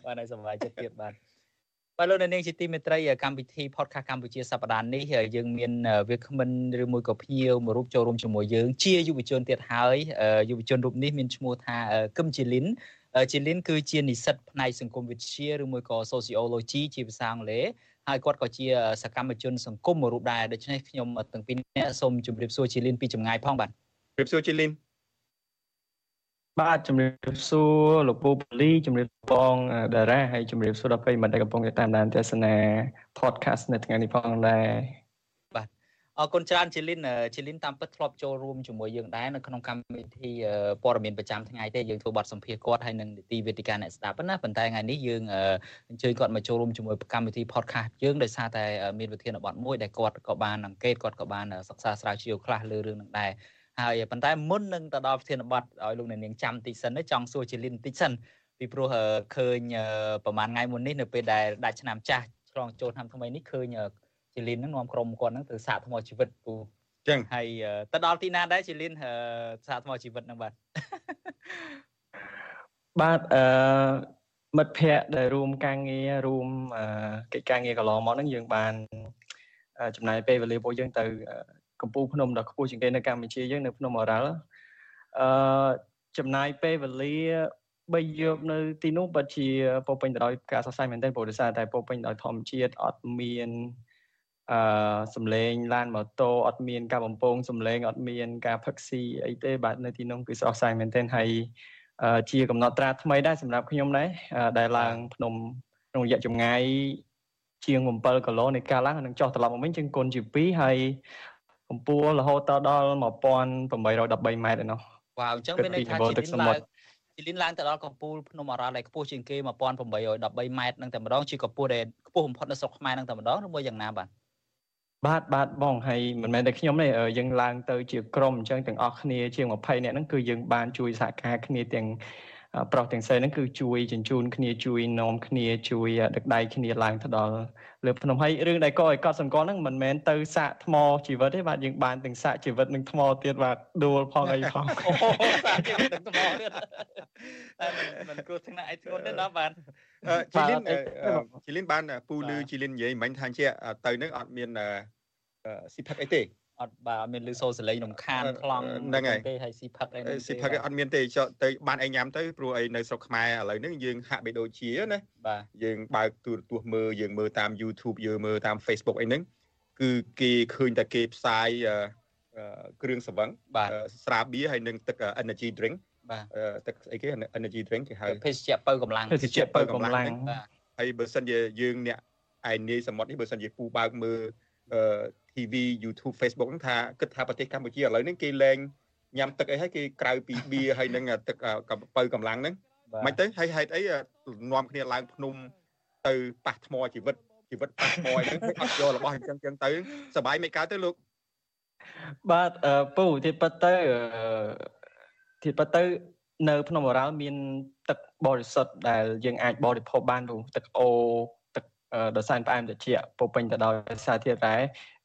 បានហើយសប្បាយចិត្តទៀតបាទបាទលោកនាងជាទីមេត្រីកម្មវិធី podcast កម្ពុជាសប្តាហ៍នេះយើងមានវាគ្មិនឬមួយក៏ភ្ញៀវមួយរូបចូលរួមជាមួយយើងជាយុវជនទៀតហើយយុវជនរូបនេះមានឈ្មោះថាគឹមជីលីន ជីលីនគឺជានិស្សិតផ្នែកសង្គមវិទ្យាឬមួយក៏ sociology ជាភាសាអង់គ្លេសហើយគាត់ក៏ជាសកម្មជនសង្គមមួយរូបដែរដូច្នេះខ្ញុំទាំងពីរនាក់សូមជម្រាបសួរជីលីនពីចម្ងាយផងបាទជម្រាបសួរជីលីនបាទជំរាបសួរលោកពូពូលីជំរាបបងតារាហើយជំរាបសួរដល់ប្រិយមិត្តដែលកំពុងតាមដានទស្សនា podcast នៅថ្ងៃនេះផងដែរបាទ អរគុណច្រើនជាលីនជាលីនតាមពិតធ្លាប់ចូលរួមជាមួយយើងដែរនៅក្នុងកម្មវិធីព័ត៌មានប្រចាំថ្ងៃទេយើងធ្វើបទសម្ភាសន៍គាត់ហើយនឹងនីតិវេទិកាអ្នកស្ដាប់ណាប៉ុន្តែថ្ងៃនេះយើងអញ្ជើញគាត់មកចូលរួមជាមួយកម្មវិធី podcast យើងដោយសារតែមានវិធានបទមួយដែលគាត់ក៏បានអង្កេតគាត់ក៏បានសិក្សាស្រាវជ្រាវខ្លះលើរឿងនឹងដែរហើយប៉ុន្តែមុននឹងទៅដល់ប្រធានបទឲ្យលោកអ្នកនាងចាំតិចសិនចង់សួរជាលីនតិចសិនពីព្រោះឃើញប្រហែលថ្ងៃមុននេះនៅពេលដែលដាច់ឆ្នាំចាស់ឆ្លងចូលឆ្នាំថ្មីនេះឃើញ ជាលីនហ្នឹងនាំក្រុមគាត់ហ្នឹងទៅសាកថ្មជីវិតពូចឹងហើយទៅដល់ទីណាដែរជាលីនសាកថ្មជីវិតហ្នឹងបាទបាទអឺមិត្តភ័ក្តិដែលរួមការងាររួមកិច្ចការងារកន្លងមកហ្នឹងយើងបានចំណាយពេលវេលាពួកយើងទៅកំពូលភ្នំដ៏ខ្ពស់ជាងគេនៅកម្ពុជាយើងនៅភ្នំអរ៉ាល់អឺចំណាយពេលវេលាបីយកនៅទីនោះពិតជាពោពេញទៅដោយការសរសៃមែនទែនព្រោះដោយសារតែពោពេញដោយធម្មជាតិអត់មាន អឺសំឡេងឡានម៉ូតូអត់មាន ការបំពងសំឡេងអត់មាន ការផឹកស៊ីអីទេបាទនៅទីនោះគឺស្រស់ស្រាយមែនទែនហើយជាកំណត់ត្រាថ្មីដែរសម្រាប់ខ្ញុំដែរដែលឡើងភ្នំក្នុងរយៈចម្ងាយជាង7គីឡូនៃការឡើងនឹងចុះត្រឡប់មកវិញជាងគុណជា2ហើយកម្ពស់រហូតដល់1813ម៉ែត្រឯនោះវ៉ាវអញ្ចឹងមានន័យថាជីលីនឡើងជីលីនឡើងទៅដល់កម្ពស់ភ្នំអរ៉ាល់ដែលខ្ពស់ជាងគេ1813ម៉ែត្រនឹងតែម្ដងជាកម្ពស់ដែលខ្ពស់បំផុតនៅស្រុកខ្មែរនឹងតែម្ដងឬមួយយ៉ាងណាបាទ បាទបាទបងហើយមិនមែនតែខ្ញុំទេយើងឡើងទៅជាក្រុមអញ្ចឹងទាំងអស់គ្នាជាង20នាក់ហ្នឹងគឺយើងបានជួយសហការគ្នាទាំងប្រុសទាំងស្រីហ្នឹងគឺជួយជញ្ជូនគ្នាជួយនាំគ្នាជួយដឹកដៃគ្នាឡើងទៅដល់លើភ្នំហើយរឿងដែលក៏ឲ្យកត់សម្គាល់ហ្នឹងមិនមែនទៅសាកថ្មជីវិតទេបាទយើងបានទាំងសាកជីវិតនឹងថ្មទៀតបាទដួលផងអីផងអូសាកជីវិតនឹងថ្មទៀតតែមិនគ្រោះថ្នាក់អីធ្ងន់ទេណាបាទ ជីលីនជីលីនបានពូលឺជីលីននិយាយមិញថាជាទៅនឹងអត់មានស៊ីផឹកអីទេអត់បាទមានលឺសូរសលេងរំខានខ្លងហ្នឹងហើយទេហើយស៊ីផឹកអីហ្នឹងស៊ីផឹកអត់មានទេទៅបានអីញ៉ាំទៅព្រោះអីនៅស្រុកខ្មែរឥឡូវហ្នឹងយើងហាក់បីដូចជាណាបាទយើងបើកទូរទស្សន៍មើលយើងមើលតាម YouTube យើងមើលតាម Facebook អីហ្នឹងគឺគេឃើញតែគេផ្សាយគ្រឿងសង្វឹងស្រាបៀរហើយនិងទឹក energy drink បា ទឹកស្អីគេ energy drink គេហៅភេសជ្ជៈបើកម្លាំងភេសជ្ជៈបើកម្លាំងហើយបើសិនជាយើងអ្នកឯនាយសមុទ្រនេះបើសិនជាពូបើកមើល TV YouTube Facebook ហ្នឹងថាគិតថាប្រទេសកម្ពុជាឥឡូវហ្នឹងគេលែងញ៉ាំទឹកអីហើយគេក្រៅពីបៀហើយនឹងទឹកបើកម្លាំងហ្នឹងមិនទៅហើយហេតុអីនាំគ្នាឡើងភ្នំទៅប៉ះថ្មជីវិតជីវិតប៉ះថ្មអីហ្នឹងអត់យករបស់អញ្ចឹងអញ្ចឹងទៅសបាយមិនកើតទៅលោកបាទពូទីពិតទៅ ទីប៉ទៅនៅភ្នំអរ៉ាល់មានទឹកបរិសុទ្ធដែលយើងអាចបរិភោគបានពូទឹកអូទឹកដ៏សែនផ្អែមត្រជាក់ពោពេញទៅដោយសារធាតុរ៉ែ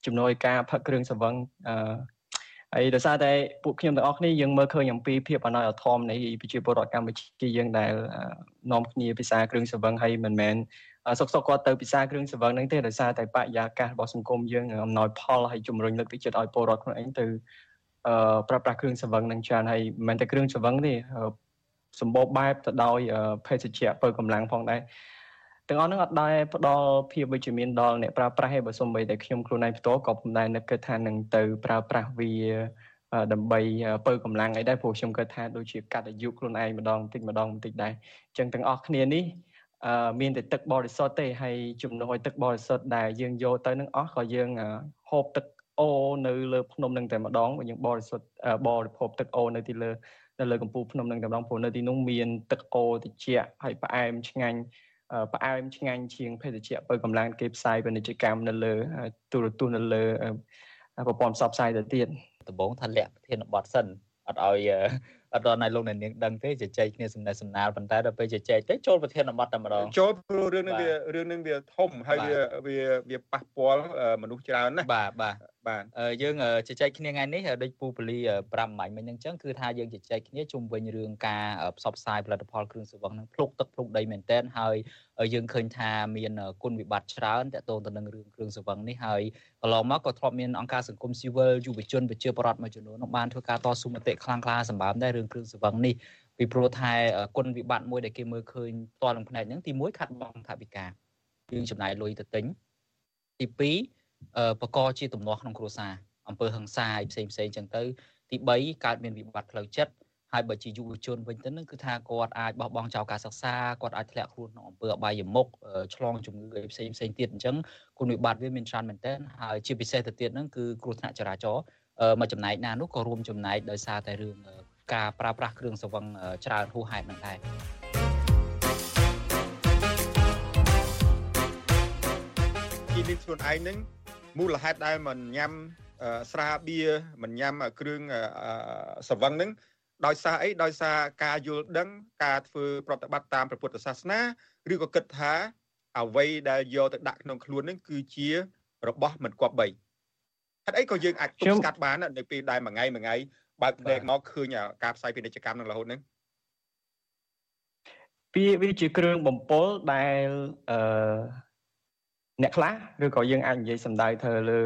ជំនួយការផឹកគ្រឿងសង្វឹងអឺហើយដោយសារតែពួកខ្ញុំទាំងអស់គ្នាយើងមើលឃើញអំពីភាពអណោយអធមនៃប្រជាពលរដ្ឋកម្ពុជាយើងដែលនាំគ្នាពិសាគ្រឿងសង្វឹងហើយមិនមែនសុកសុកគាត់ទៅពិសាគ្រឿងសង្វឹងហ្នឹងទេដោយសារតែបរិយាកាសរបស់សង្គមយើងអំណោយផលហើយជំរុញលើកទឹកចិត្តឲ្យពលរដ្ឋខ្លួនឯងទៅអឺ ប្រើប្រាស់គ្រឿងសង្វឹងហ្នឹងច្រើនហើយមិនមែនតែគ្រឿងសង្វឹងទេសម្បូរបែបទៅដោយភេសជ្ជៈបើកម្លាំងផងដែរទាំងអស់ហ្នឹងអត់ដែរផ្ដល់ភាពវិជ្ជមានដល់អ្នកប្រើប្រាស់ទេបើសូម្បីតែខ្ញុំខ្លួនឯងផ្ទាល់ក៏ពុំដែរនឹកគិតថានឹងទៅប្រើប្រាស់វាដើម្បីបើកម្លាំងអីដែរព្រោះខ្ញុំគិតថាដូចជាកាត់អាយុខ្លួនឯងម្ដងបន្តិចម្ដងបន្តិចដែរអញ្ចឹងទាំងអស់គ្នានេះអឺមានតែទឹកបរិសុទ្ធទេហើយជំនួសឲ្យទឹកបរិសុទ្ធដែលយើងយកទៅនឹងអស់ក៏យើងហូបទឹក អូនៅលើភ្នំនឹងតែម្ដងយើងបរិសុទ្ធបរិភោគទឹកអូនៅទីលើនៅលើកំពូលភ្នំនឹងតែម្ដងព្រោះនៅទីនោះមានទឹកអូត្រជាក់ហើយផ្អែមឆ្ងាញ់ផ្អែមឆ្ងាញ់ជាងភេសជ្ជៈបើកម្លាំងគេផ្សាយពាណិជ្ជកម្មនៅលើទូរទស្សន៍នៅលើប្រព័ន្ធផ្សព្វផ្សាយទៅទៀតដំបូងថាលាក់ប្រធានបទសិនអត់ឲ្យអត់ដល់ណៃលោកអ្នកនាងដឹងទេជជែកគ្នាសំណេះសំណាលប៉ុន្តែដល់ពេលជជែកទៅចូលប្រធានបទតែម្ដងចូលព្រោះរឿងនេះវារឿងនេះវាធំហើយវាវាវាប៉ះពាល់មនុស្សច្រើនណាបាទបាទ បាទយើងជជែកគ្នាថ្ងៃនេះដូចពូពលី5ម៉ាញ់មិញហ្នឹងចឹងគឺថាយើងជជែកគ្នាជុំវិញរឿងការផ្សព្វផ្សាយផលិតផលគ្រឿងសង្វឹងហ្នឹងភ្លុកទឹកភ្លុកដីមែនតែនហើយយើងឃើញថាមានគុណវិបត្តិច្រើនតកតងទៅនឹងរឿងគ្រឿងសង្វឹងនេះហើយកន្លងមកក៏ធ្លាប់មានអង្គការសង្គមស៊ីវិលយុវជនប្រជាពលរដ្ឋមួយចំនួនបានធ្វើការតស៊ូមតិខ្លាំងក្លាសម្បើមដែររឿងគ្រឿងសង្វឹងនេះពីព្រោះថាគុណវិបត្តិមួយដែលគេមើលឃើញផ្ទាល់នឹងផ្នែកហ្នឹងទី1ខាត់បងថវិកាយើងចំណាយលុយទៅទិញទី2 បកកជាទំនាស់ក្នុងគ្រួសារអំពើហិង្សាផ្សេងផ្សេងចឹងទៅ ទី3កើតមានវិបត្តិផ្លូវចិត្តហើយបើជាយុវជនវិញទៅនឹងគឺថាគាត់អាចបោះបង់ចោលការសិក្សាគាត់អាចធ្លាក់ខ្លួនក្នុងអំពើអបាយមុខឆ្លងជំងឺផ្សេងផ្សេងទៀតអញ្ចឹងគុណវិបត្តិវាមានច្រើនមែនទែនហើយជាពិសេសទៅទៀតហ្នឹងគឺគ្រោះថ្នាក់ចរាចរណ៍មួយចំណែកណានោះក៏រួមចំណែកដោយសារតែរឿងការប្រើប្រាស់គ្រឿងសង្វឹងច្រើនហួសហេតុនឹងដែរជីមានខ្លួនឯងនឹង មូលហេតុដែលមិនញ៉ាំស្រាបៀរមិនញ៉ាំគ្រឿងសង្វឹងនឹងដោយសារអីដោយសារការយល់ដឹង ការធ្វើប្រតិបត្តិតាមព្រះពុទ្ធសាសនាឬក៏គិតថាអ្វីដែលយកទៅដាក់ក្នុងខ្លួននឹងគឺជារបស់មិនគប្បីហេតុអីក៏យើងអាចទប់ស្កាត់បាននៅពេលដែលមួយថ្ងៃមួយថ្ងៃបើកភ្នែកមកឃើញការផ្សាយពាណិជ្ជកម្មនឹងរហូតហ្នឹងវាវាជាគ្រឿងបំពុលដែលអឺ អ្នកខ្លះឬក៏យើងអាចនិយាយសម្ដៅទៅលើ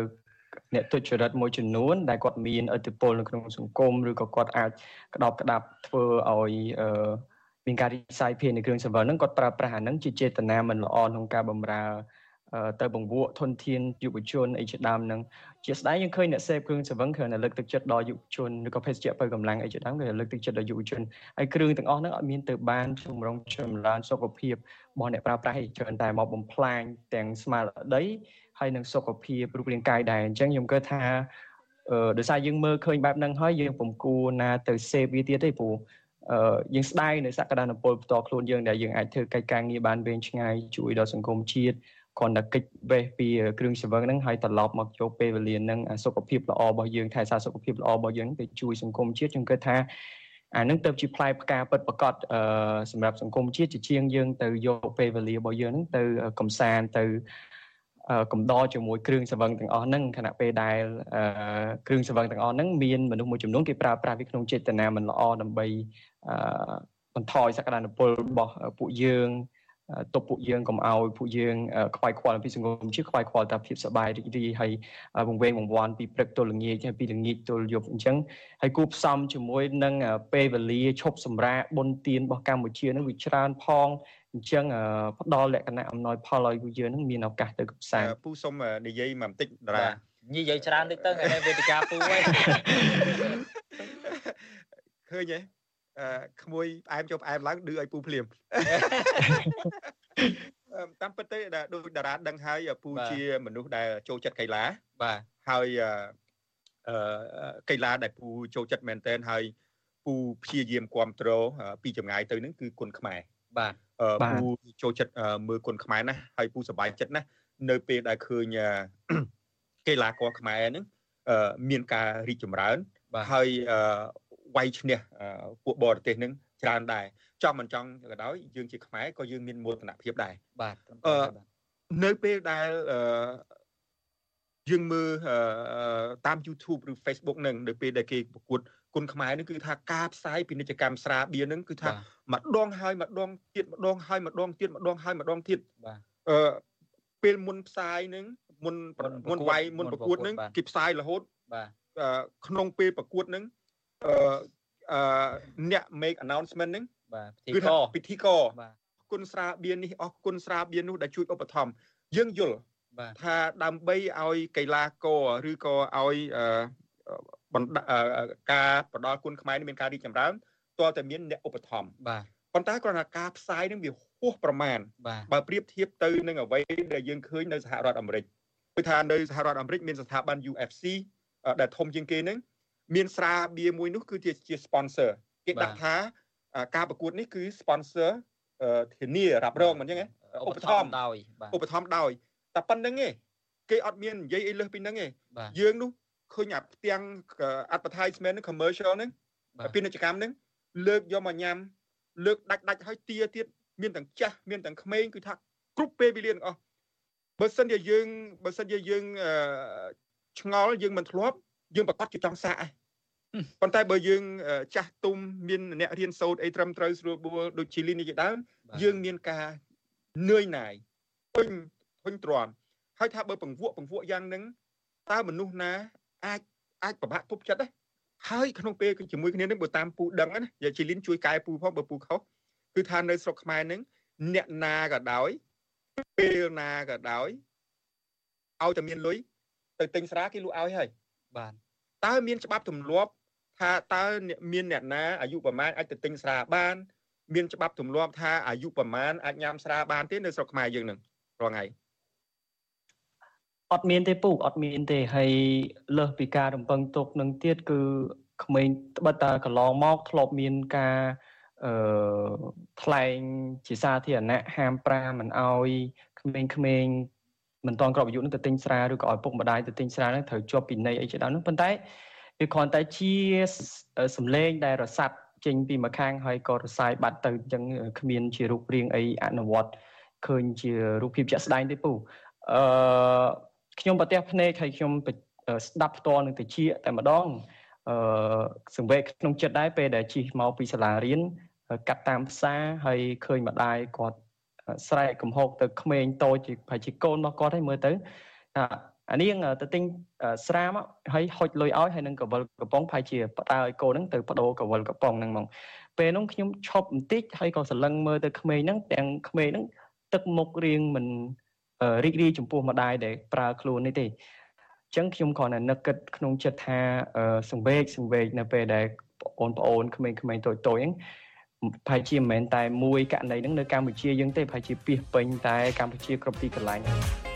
អ្នកទុច្ចរិតមួយចំនួនដែលគាត់មានឥទ្ធិពលនៅក្នុងសង្គមឬក៏គាត់អាចក្តោបក្តាប់ធ្វើឲ្យអឺមានការរីកសាយភាយនៃគ្រឿងសង្វឹងហ្នឹងគាត់ប្រើប្រាស់អាហ្នឹងជាចេតនាមិនល្អក្នុងការបម្រើ ទៅបង្វក់ធនធានយុវជនអីជាដើមហ្នឹងជាស្ដែងយើងឃើញអ្នកសេពគ្រឿងសង្វឹងគ្រាន់តែលើកទឹកចិត្តដល់យុវជនឬក៏ភេសជ្ជៈបើកម្លាំងអីជាដើមគឺលើកទឹកចិត្តដល់យុវជនហើយគ្រឿងទាំងអស់ហ្នឹងអត់មានទៅបានជំរុងចម្រើនសុខភាពរបស់អ្នកប្រើប្រាស់ឯច្រើនតែមកបំផ្លាញទាំងស្មារតីហើយនឹងសុខភាពរូបរាងកាយដែរអញ្ចឹងខ្ញុំគិតថាអឺដោយសារយើងមើលឃើញបែបហ្នឹងហើយយើងពុំគួរណាទៅសេពវាទៀតទេព្រោះអឺយើងស្ដាយនៅសក្តានុពលផ្ទាល់ខ្លួនយើងដែលយើងអាចធ្វើកិច្ចការងារបានវែងឆ្ងាយជួយដល់សង្គមជាតិ គ្រាន់តែកិច្ចបេះពីគ្រឿងសង្វឹងហ្នឹងហើយត្រឡប់មកយកពេលវេលាហ្នឹងសុខភាពល្អរបស់យើងថែសារសុខភាពល្អរបស់យើងទៅជួយសង្គមជាតិខ្ញុំគិតថាអានឹងទៅជាផ្លែផ្កាពិតប្រកបអឺសម្រាប់សង្គមជាតិជាជាងយើងទៅយកពេលវេលារបស់យើងហ្នឹងទៅកំសាន្តទៅកំដរជាមួយគ្រឿងសង្វឹងទាំងអស់ហ្នឹងខណៈពេលដែលគ្រឿងសង្វឹងទាំងអស់ហ្នឹងមានមនុស្សមួយចំនួនគេប្រើប្រាស់វាក្នុងចេតនាមិនល្អដើម្បីបន្ថយសក្តានុពលរបស់ពួកយើង ទុកពួកយើងកុំឲ្យពួកយើងខ្វាយខ្វល់ពីសង្គមជាតិខ្វាយខ្វល់តែភាពសប្បាយរីករាយហើយវង្វេងវង្វាន់ពីព្រឹកទល់ល្ងាចហើយពីល្ងាចទល់យប់អញ្ចឹងហើយគូផ្សំជាមួយនឹងពេលវេលាឈប់សម្រាកបុណ្យទានរបស់កម្ពុជានឹងវាច្រើនផងអញ្ចឹងផ្ដល់លក្ខណៈអំណោយផលឲ្យពួកយើងនឹងមានឱកាសទៅកំសាន្តពូសុំនិយាយមកបន្តិចតារានិយាយច្រើនតិចទៅហើយវេទិកាពូហើយឃើញទេ ក្មួយផ្អែមចូលផ្អែមឡើងឌឺឲ្យពូភ្លាមតាមពិតទេដូចតារាដឹងហើយពូជាមនុស្សដែលចូលចិត្តកីឡាបាទហើយអឺកីឡាដែលពូចូលចិត្តមែនទែនហើយពូព្យាយាមគ្រប់គ្រងពីចម្ងាយទៅនឹងគឺគុណខ្មែរបាទពូចូលចិត្តមើលគុណខ្មែរណាហើយពូសប្បាយចិត្តណានៅពេលដែលឃើញកីឡាករខ្មែរហ្នឹងមានការរីកចម្រើនហើយ វាយឈ្នះពួកបរទេសនឹងច្រើនដែរចង់មិនចង់ក៏ដោយយើងជាខ្មែរក៏យើងមានមោទនភាពដែរបាទអឺនៅពេលដែលអឺយើងមើលតាម YouTube ឬ Facebook នឹងនៅពេលដែលគេប្រកួតគុណខ្មែរនឹងគឺថាការផ្សាយពាណិជ្ជកម្មស្រាបៀរនឹងគឺថាម្ដងហើយម្ដងទៀតម្ដងហើយម្ដងទៀតម្ដងហើយម្ដងទៀតបាទអឺពេលមុនផ្សាយនឹងមុនមុនវាយមុនប្រកួតនឹងគេផ្សាយរហូតបាទក្នុងពេលប្រកួតនឹង អឺអឺអ្នក make announcement ហ្នឹងបាទពិធីករពិធីករបាទគុណស្រាបៀននេះអស់គុណស្រាបៀននោះដែលជួយឧបត្ថម្ភយើងយល់ថាដើម្បីឲ្យកីឡាករឬក៏ឲ្យការផ្ដល់គុណខ្មែរនេះមានការរីកចម្រើនតើតែមានអ្នកឧបត្ថម្ភបាទប៉ុន្តែគ្រាន់តែការផ្សាយនឹងវាហួសប្រមាណបើប្រៀបធៀបទៅនឹងអ្វីដែលយើងឃើញនៅសហរដ្ឋអាមេរិកគឺថានៅសហរដ្ឋអាមេរិកមានស្ថាប័ន UFC ដែលធំជាងគេនឹង មានស្រាបៀរមួយនោះគឺជាជា sponsor គេដាក់ថាការប្រកួតនេះគឺ sponsor ធានារ៉ាប់រងមិនអញ្ចឹងឧបត្ថម្ភដោយឧបត្ថម្ភដោយតែប៉ុណ្្នឹងឯងគេអត់មាននិយាយអីលើសពីហ្នឹងឯងយើងនោះឃើញអាផ្ទាំង advertisement ហ្នឹង commercial ហ្នឹងពាណិជ្ជកម្មហ្នឹងលើកយកមកញ៉ាំលើកដាច់ដាច់ឲ្យទាទៀតមានទាំងចាស់មានទាំងក្មេងគឺថាគ្រប់ពេលវេលាទាំងអស់បើសិនជាយើងបើសិនជាយើងឆ្ងល់យើងមិនធ្លាប់យើងប្រកាសជាចង់សាកឯង ប៉ុន្តែបើយើងចាស់ទុំមានអ្នករៀនសូត្រអីត្រឹមត្រូវស្រួលបួលដូចជាលីនេះជាដើមយើងមានការនឿយណាយពេញពេញទ្រាំហើយថាបើពង្វក់ពង្វក់យ៉ាងហ្នឹងតើមនុស្សណាអាចអាចប្របាក់ទប់ចិត្តដែរហើយក្នុងពេលជាមួយគ្នានឹងបើតាមពូដឹងណាយាជីលីនជួយកែពូផងបើពូខុសគឺថានៅស្រុកខ្មែរនឹងអ្នកណាក៏ដោយពេលណាក៏ដោយឲ្យតែមានលុយទៅទិញស្រាគេលក់ឲ្យហើយបាទតើមានច្បាប់ទម្លាប់ ថាតើមានអ្នកណាអាយុប្រមាណអាចទៅទិញស្រាបាន មានច្បាប់ទម្លាប់ថាអាយុប្រមាណអាចញ៉ាំស្រាបានទេនៅស្រុកខ្មែរយើងនឹងរងថ្ងៃអត់មានទេពូអត់មានទេហើយលើសពីការរំពឹងទុកនឹងទៀតគឺក្មេងត្បិតតែកន្លងមកធ្លាប់មានការអឺថ្លែងជាសាធារណៈហាម5មិនអោយក្មេងៗមិនតន់ក្របអាយុនឹងទៅទិញស្រាឬក៏ឲ្យពុកម្ដាយទៅទិញស្រានឹងត្រូវជាប់ពីនៃអីជាដើមនោះប៉ុន្តែ វាគ្រាន់តែជាសំឡេងដែលរសាត់ចេញពីម្ខាងហើយក៏រសាយបាត់ទៅអញ្ចឹងគ្មានជារូបរាងអីអនុវត្តឃើញជារូបភាពជាក់ស្ដែងទេពូអឺខ្ញុំប្រទះភ្នែកហើយខ្ញុំស្ដាប់ផ្ទាល់នឹងតិចតែម្ដងអឺសង្វេគក្នុងចិត្តដែរពេលដែលជិះមកពីសាលារៀនកាត់តាមផ្សារហើយឃើញម្ដាយគាត់ស្រែកកំហុកទៅក្មេងតូចប្រហែលជាកូនរបស់គាត់ឲ្យមើលទៅ អានាងទៅទិញស្រាមកហើយហុចលុយឲ្យហើយនឹងកវលកំប៉ុងប្រហែលជាបដើឲ្យកូនហ្នឹងទៅបដូរកវលកំប៉ុងហ្នឹងហ្មងពេលនោះខ្ញុំឈប់បន្តិចហើយក៏សន្លឹងមើលទៅក្មេងហ្នឹងទាំងក្មេងហ្នឹងទឹកមុខរៀងមិនរីករាយចំពោះម្ដាយដែលប្រើខ្លួននេះទេអញ្ចឹងខ្ញុំគ្រាន់តែនឹកគិតក្នុងចិត្តថាសង្វេកសង្វេកនៅពេលដែលបងប្អូនក្មេងៗតូចតូចហ្នឹងប្រហែលជាមិនមែនតែមួយករណីហ្នឹងនៅកម្ពុជាយើងទេប្រហែលជាពីសពេញតែកម្ពុជាគ្រប់ទីកន្លែងចង់និយាយរឿង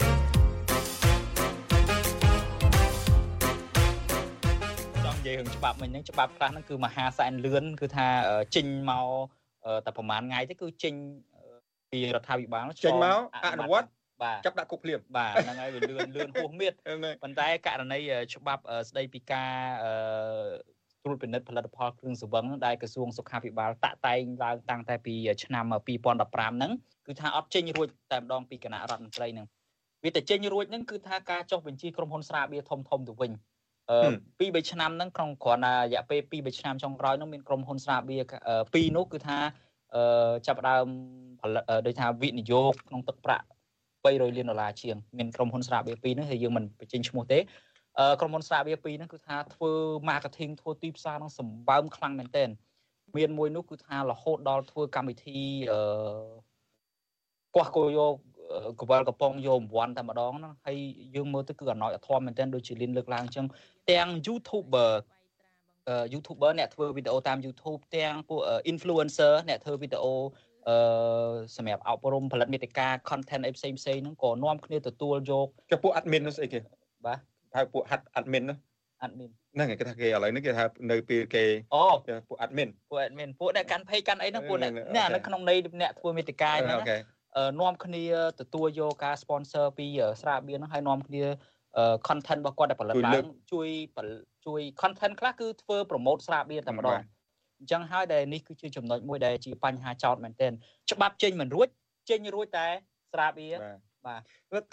ច្បាប់មិញហ្នឹងច្បាប់ខ្លះហ្នឹងគឺមហាសែនលឿនគឺថាចេញមកតែប្រហែលថ្ងៃទេគឺចេញពីរដ្ឋាភិបាលចេញមកអនុវត្តបាទចាប់ដាក់គុកភ្លាមបាទហ្នឹងហើយវាលឿនលឿនហួសមៀតប៉ុន្តែករណីច្បាប់ស្ដីពីការត្រួតពិនិត្យផលិតផលគ្រឿងសង្វឹងដែលក្រសួងសុខាភិបាលតាក់តែងឡើងតាំងតែពីឆ្នាំ2015ហ្នឹងគឺថាអត់ចេញរួចតែម្ដងពីគណៈរដ្ឋមន្ត្រីហ្នឹងវាតែចេញរួចហ្នឹងគឺថាការចុះបញ្ជីក្រុមហ៊ុនស្រាបៀរធំធំទៅវិញអឺ ពី3ឆ្នាំហ្នឹងក្នុងគ្រាន់តែរយៈពេល2 3ឆ្នាំចុងក្រោយហ្នឹងមានក្រុមហ៊ុនស្រាបៀរពីរនោះគឺថាអឺចាប់ដើមផលិតដូចថាវិនិយោគក្នុងទឹកប្រាក់300លានដុល្លារជាងមានក្រុមហ៊ុនស្រាបៀរពីរហ្នឹងហើយយើងមិនបញ្ចេញឈ្មោះទេក្រុមហ៊ុនស្រាបៀរពីរហ្នឹងគឺថាធ្វើ marketing ធ្វើទីផ្សារហ្នឹងសម្បើមខ្លាំងមែនទែនមានមួយនោះគឺថារហូតដល់ធ្វើកម្មវិធីអឺកោះគោយក កវលកំប៉ុងយករង្វាន់តែម្ដងហ្នឹងហើយយើងមើលទៅគឺអណោចអធមមែនទែនដូចជាលៀនលើកឡើងអញ្ចឹងទាំង YouTuber អឺ YouTuber អ្នកធ្វើវីដេអូតាម YouTube ទាំងពួក influencer អ្នកធ្វើវីដេអូអឺសម្រាប់អប់រំផលិតមេតិកា content អីផ្សេងផ្សេងហ្នឹងក៏នាំគ្នាទទួលយកចុះពួក admin នោះស្អីគេបាទហៅពួកហាត់ admin ណា admin ហ្នឹងគេថាគេឥឡូវនេះគេថានៅពេលគេអូពួក admin ពួក admin ពួកអ្នកកាន់ page កាន់អីហ្នឹងពួកអ្នកនៅក្នុងន័យអ្នកធ្វើមេតិកាហ្នឹង នាំគ្នាទទួលយកការ sponsor ពីស្រាបៀនហ្នឹងហើយនាំគ្នា content របស់គាត់ដែលផលិតឡើងជួយជួយ content ខ្លះគឺធ្វើ promote ស្រាបៀនតែម្ដងអញ្ចឹងហើយដែលនេះគឺជាចំណុចមួយដែលជាបញ្ហាចោតមែនទែនច្បាប់ចេញមិនរួចចេញរួចតែស្រាបៀបាទ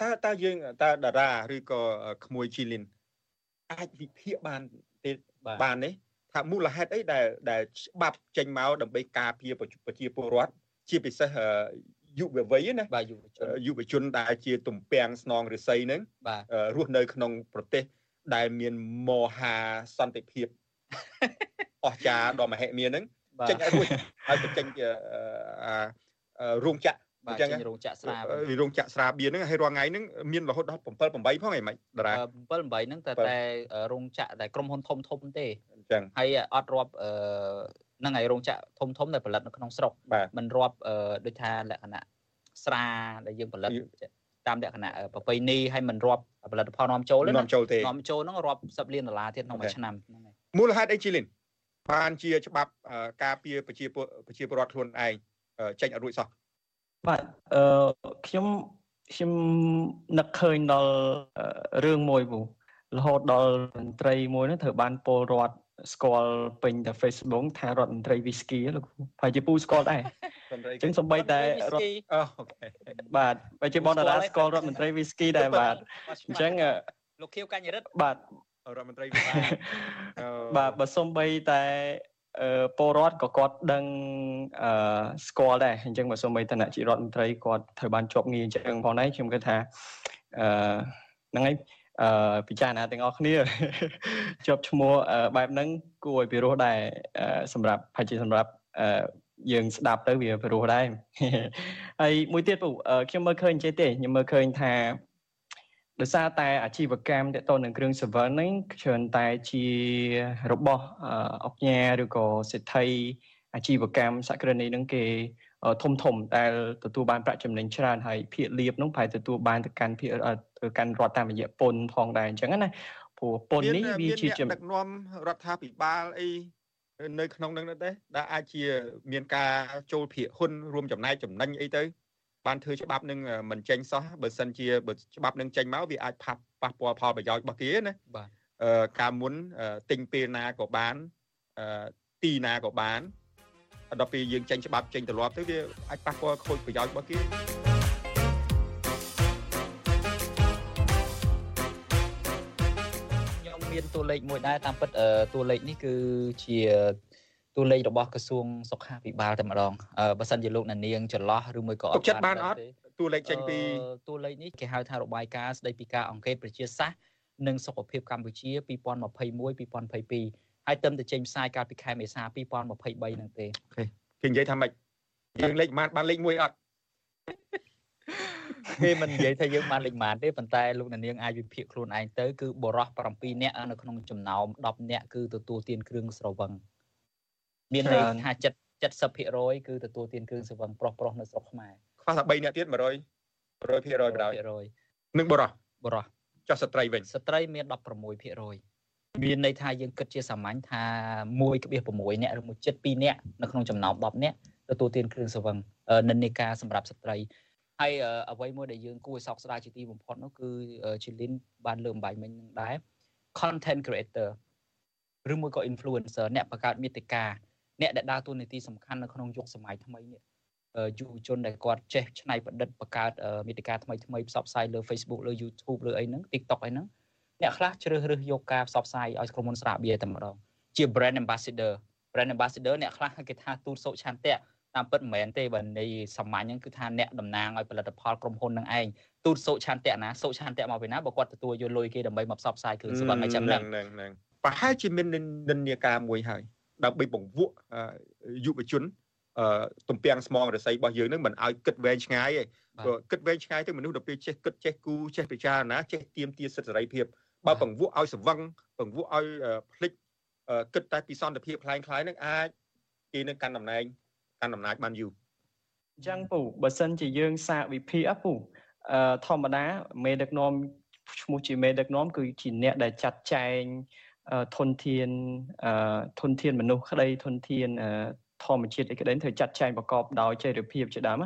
តើតើយើងតើតារាឬក៏ក្មួយជីលីនអាចវិភាគបានទេបាននេះថាមូលហេតុអីដែលដែលច្បាប់ចេញមកដើម្បីការពារប្រជាពលរដ្ឋជាពិសេស យុវវ័យណាបាទយុវជនយុវជនដែលជាទំពាំងស្នងរិស័យហ្នឹងរស់នៅក្នុងប្រទេសដែលមានមហាសន្តិភាពអស្ចារ្យដ៏មហិមាហ្នឹងចេញឲ្យរួចហើយបញ្ចេញរោងចក្រអញ្ចឹងរោងចក្រស្រារោងចក្រស្រាបៀនហ្នឹងហើយរាល់ថ្ងៃហ្នឹងមានរហូតដល់7 8ផងអីមិនតារា7 8ហ្នឹងតែតែរោងចក្រដែលក្រុមហ៊ុនធំធំទេអញ្ចឹងហើយអត់រាប់អឺ ហ្នឹងហើយរោងចក្រធំធំដែលផលិតនៅក្នុងស្រុកមិនរាប់ដូចថាលក្ខណៈស្រាដែលយើងផលិតតាមលក្ខណៈប្រពៃណីហើយមិនរាប់ផលិតផលនាំចូលនាំចូលទេនាំចូលហ្នឹងរាប់10លានដុល្លារទៀតក្នុងមួយឆ្នាំហ្នឹងហើយមូលហេតុអីជីលីនបានជាច្បាប់ការពារប្រជាប្រជាពលរដ្ឋខ្លួនឯងចេញអត់រួចសោះបាទអឺខ្ញុំខ្ញុំនឹកឃើញដល់រឿងមួយពូរហូតដល់មន្ត្រីមួយនោះត្រូវបានពលរដ្ឋ ស្គាល់ពេញតែ Facebook ថារដ្ឋមន្ត្រី Whisky លោកប្រហែលជាពូស្គាល់ដែរអញ្ចឹងសំបីតែរដ្ឋអូខេបាទបើជាបងតារាស្គាល់រដ្ឋមន្ត្រី Whisky ដែរបាទអញ្ចឹងលោកខៀវកញ្ញរិទ្ធបាទរដ្ឋមន្ត្រីបាទបើសំបីតែពលរដ្ឋក៏គាត់ដឹងអឺស្គាល់ដែរអញ្ចឹងបើសូម្បីឋានៈជារដ្ឋមន្ត្រីគាត់ត្រូវបានជាប់ងារអញ្ចឹងផងដែរខ្ញុំគិតថាអឺហ្នឹងហើយ អឺពិចារណាទាំងអស់គ្នាជាប់ឈ្មោះបែបហ្នឹងគួរឲ្យពិរោះដែរសម្រាប់ផាជាសម្រាប់អឺយើងស្ដាប់ទៅវាពិរោះដែរហើយមួយទៀតពូខ្ញុំមើលឃើញចេះទេខ្ញុំមើលឃើញថាដោយសារតែអាជីវកម្មតទៅនឹងគ្រឿង server ហ្នឹងច្រើនតែជារបស់អង្គការឬក៏សិទ្ធិអាជីវកម្មសក្តិនីហ្នឹងគេ ធំធំដែលទទួលបានប្រាក់ចំណេញច្រើនហើយភាគលៀបនោះប្រហែលទទួលបានទៅកាន់ភាគទៅកាន់រដ្ឋតាមរយៈពន្ធផងដែរអញ្ចឹងណាព្រោះពន្ធនេះវាជាដឹកនាំរដ្ឋាភិបាលអីនៅក្នុងនឹងដែរដែលអាចជាមានការចូលភាគហ៊ុនរួមចំណែកចំណេញអីទៅបានធ្វើច្បាប់នឹងមិនចេញសោះបើសិនជាបើច្បាប់នឹងចេញមកវាអាចផាត់ប៉ះពាល់ផលប្រយោជន៍របស់គេណាបាទអឺការមុនទិញពេលណាក៏បានអឺទីណាក៏បាន ដល់ពេលយើងចេញច្បាប់ចេញទម្លាប់ទៅវាអាចប៉ះពាល់ខូចប្រយោជន៍របស់គេខ្ញុំមានតួលេខមួយដែរតាមពិតតួលេខនេះគឺជាតួលេខរបស់ក្រសួងសុខាភិបាលតែម្ដងបើសិនជាលោកណានៀងចន្លោះឬមួយក៏អត់ចិត្តបានអត់តួលេខចេញពីតួលេខនេះគេហៅថារបាយការណ៍ស្ដីពីការអង្កេតប្រជាសាស្ត្រនិងសុខភាពកម្ពុជា2021 2022 ហើយទៅតែចេញផ្សាយកាលពីខែមេសា2023ហ្នឹងទេគេនិយាយថាម៉េចយើងលេខម៉ានបានលេខ1អត់គេមិននិយាយថាយើងបានលេខម៉ានទេប៉ុន្តែលោកនាងអាចវិភាគខ្លួនឯងទៅគឺបរោះ7នាក់នៅក្នុងចំណោម10នាក់គឺទទួលទានគ្រឿងស្រវឹងមានន័យថា70 70%គឺទទួលទានគ្រឿងស្រវឹងប្រុសប្រុសនៅស្រុកខ្មែរខ្វះតែ3នាក់ទៀត100 100%បណ្ដោយនឹងបរោះបរោះចុះស្ត្រីវិញស្ត្រីមាន16% មានន័យថាយើងគិតជាសាមញ្ញថា1.6នាក់ឬមួយ7 2នាក់នៅក្នុងចំណោម10នាក់ទទួលទានគ្រឿងស្រវឹងនិន្នាការសម្រាប់ស្ត្រីហើយអ្វីមួយដែលយើងគួរឲ្យសោកស្ដាយជាទីបំផុតនោះគឺជីលីនបានលើកបំបែកមិញនឹងដែរ content creator ឬមួយក៏ influencer អ្នកបង្កើតមាតិកាអ្នកដែលដើរតួនាទីសំខាន់នៅក្នុងយុគសម័យថ្មីនេះយុវជនដែលគាត់ចេះច្នៃប្រឌិតបង្កើតមាតិកាថ្មីថ្មីផ្សព្វផ្សាយលើ Facebook លើ YouTube លើអីហ្នឹង TikTok អីហ្នឹង អ្នកខ្លះជ្រើសរើសយកការផ្សព្វផ្សាយឲ្យក្រុមហ៊ុនស្រាបៀរតែម្ដងជា brand ambassador brand ambassador អ្នកខ្លះគេថាទូតសុឆន្ទៈតាមពិតមិនមែនទេបើនៃសាមញ្ញហ្នឹងគឺថាអ្នកតំណាងឲ្យផលិតផលក្រុមហ៊ុននឹងឯងទូតសុឆន្ទៈណាសុឆន្ទៈមកពីណាបើគាត់ទទួលយកលុយគេដើម្បីមកផ្សព្វផ្សាយគ្រឿងសង្វឹងអីចឹងហ្នឹងប្រហែលជាមាននិន្នាការមួយហើយដើម្បីបង្វក់យុវជនទំពាំងស្មងរស័យរបស់យើងនឹងមិនឲ្យគិតវែងឆ្ងាយទេព្រោះគិតវែងឆ្ងាយទៅមនុស្សដល់ពេលចេះគិតចេះគូចេះពិចារណាចេះទៀមទាសិទ្ធិសេរីភាព បើបង្វក់ឲ្យស្វឹងបង្វក់ឲ្យភ្លេចគិតតែពីសន្តិភាពคล้ายคล้ายនឹងអាចគេនឹងកាន់តំណែងកាន់អំណាចបានយូរអញ្ចឹងពូបើសិនជាយើងសាកវិភាគពូអឺធម្មតាមេដឹកនាំឈ្មោះជាមេដឹកនាំគឺជាអ្នកដែលចាត់ចែងធនធានធនធានមនុស្សក្តីធនធានធម្មជាតិអីក្តីត្រូវចាត់ចែងប្រកបដោយចីរភាពជាដើម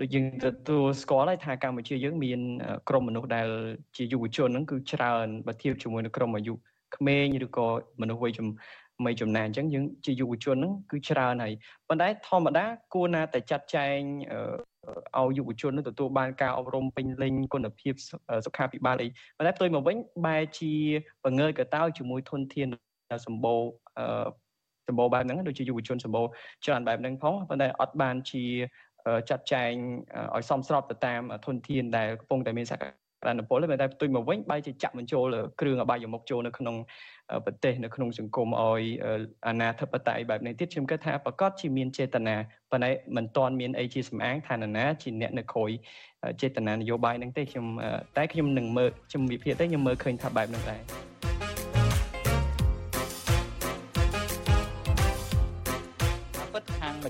ដូចយើងទទួលស្គាល់ហើយថាកម្ពុជាយើងមានក្រុមមនុស្សដែលជាយុវជនហ្នឹងគឺច្រើនបើធៀបជាមួយនឹងក្រុមអាយុក្មេងឬក៏មនុស្សវ័យចំមីចំណានអញ្ចឹងយើងជាយុវជនហ្នឹងគឺច្រើនហើយប៉ុន្តែធម្មតាគួរណាតែចាត់ចែងឲ្យយុវជននឹងទទួលបានការអប់រំពេញលេញគុណភាពសុខាភិបាលអីប៉ុន្តែផ្ទុយមកវិញបែរជាបង្ងើយកតោជាមួយធនធានសម្បូរសម្បូរបែបហ្នឹងដូចជាយុវជនសម្បូរច្រើនបែបហ្នឹងផងប៉ុន្តែអត់បានជា ចាត់ចែងឲ្យសមស្របទៅតាមធនធានដែលកំពុងតែមានសក្តានុពលតែផ្ទុយមកវិញបែរជាចាក់បញ្ចូលគ្រឿងអបាយមុខចូលនៅក្នុងប្រទេសនៅក្នុងសង្គមឲ្យអាណាធិបតេយ្យបែបនេះទៀតខ្ញុំគិតថាប្រកាសជាមានចេតនាប៉ុន្តែមិនទាន់មានអីជាសម្អាងថានរណាជាអ្នកនៅក្រោយចេតនានយោបាយហ្នឹងទេខ្ញុំតែខ្ញុំនឹងមើលខ្ញុំវិភាគទៅខ្ញុំមើលឃើញថាបែបហ្នឹងដែរ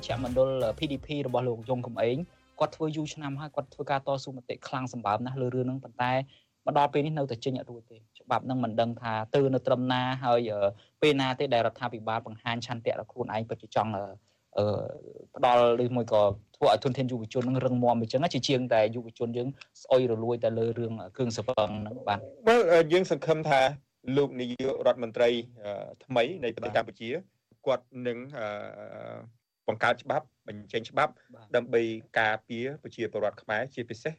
ពិតខាងមជ្ឈមណ្ឌល PDP របស់លោកយងកំឯងគាត់ធ្វើយូរឆ្នាំហើយគាត់ធ្វើការតស៊ូមតិខ្លាំងសម្បើមណាស់លើរឿងហ្នឹងប៉ុន្តែមកដល់ពេលនេះនៅតែចេញអត់រួចទេច្បាប់នឹងមិនដឹងថាទៅនៅត្រឹមណាហើយពេលណាទេដែលរដ្ឋាភិបាលបង្ហាញឆន្ទៈដល់ខ្លួនឯងពិតជាចង់អឺផ្ដល់ឬមួយក៏ធ្វើឲ្យទុនធានយុវជននឹងរឹងមាំអញ្ចឹងជាជាងតែយុវជនយើងស្អុយរលួយតែលើរឿងគ្រឿងសង្វឹងហ្នឹងបាទបើយើងសង្ឃឹមថាលោកនាយករដ្ឋមន្ត្រីថ្មីនៃប្រទេសកម្ពុជាគាត់នឹង បង្កើតច្បាប់បញ្ចេញច្បាប់ ដើម្បីការពារប្រជាពលរដ្ឋខ្មែរជាពិសេស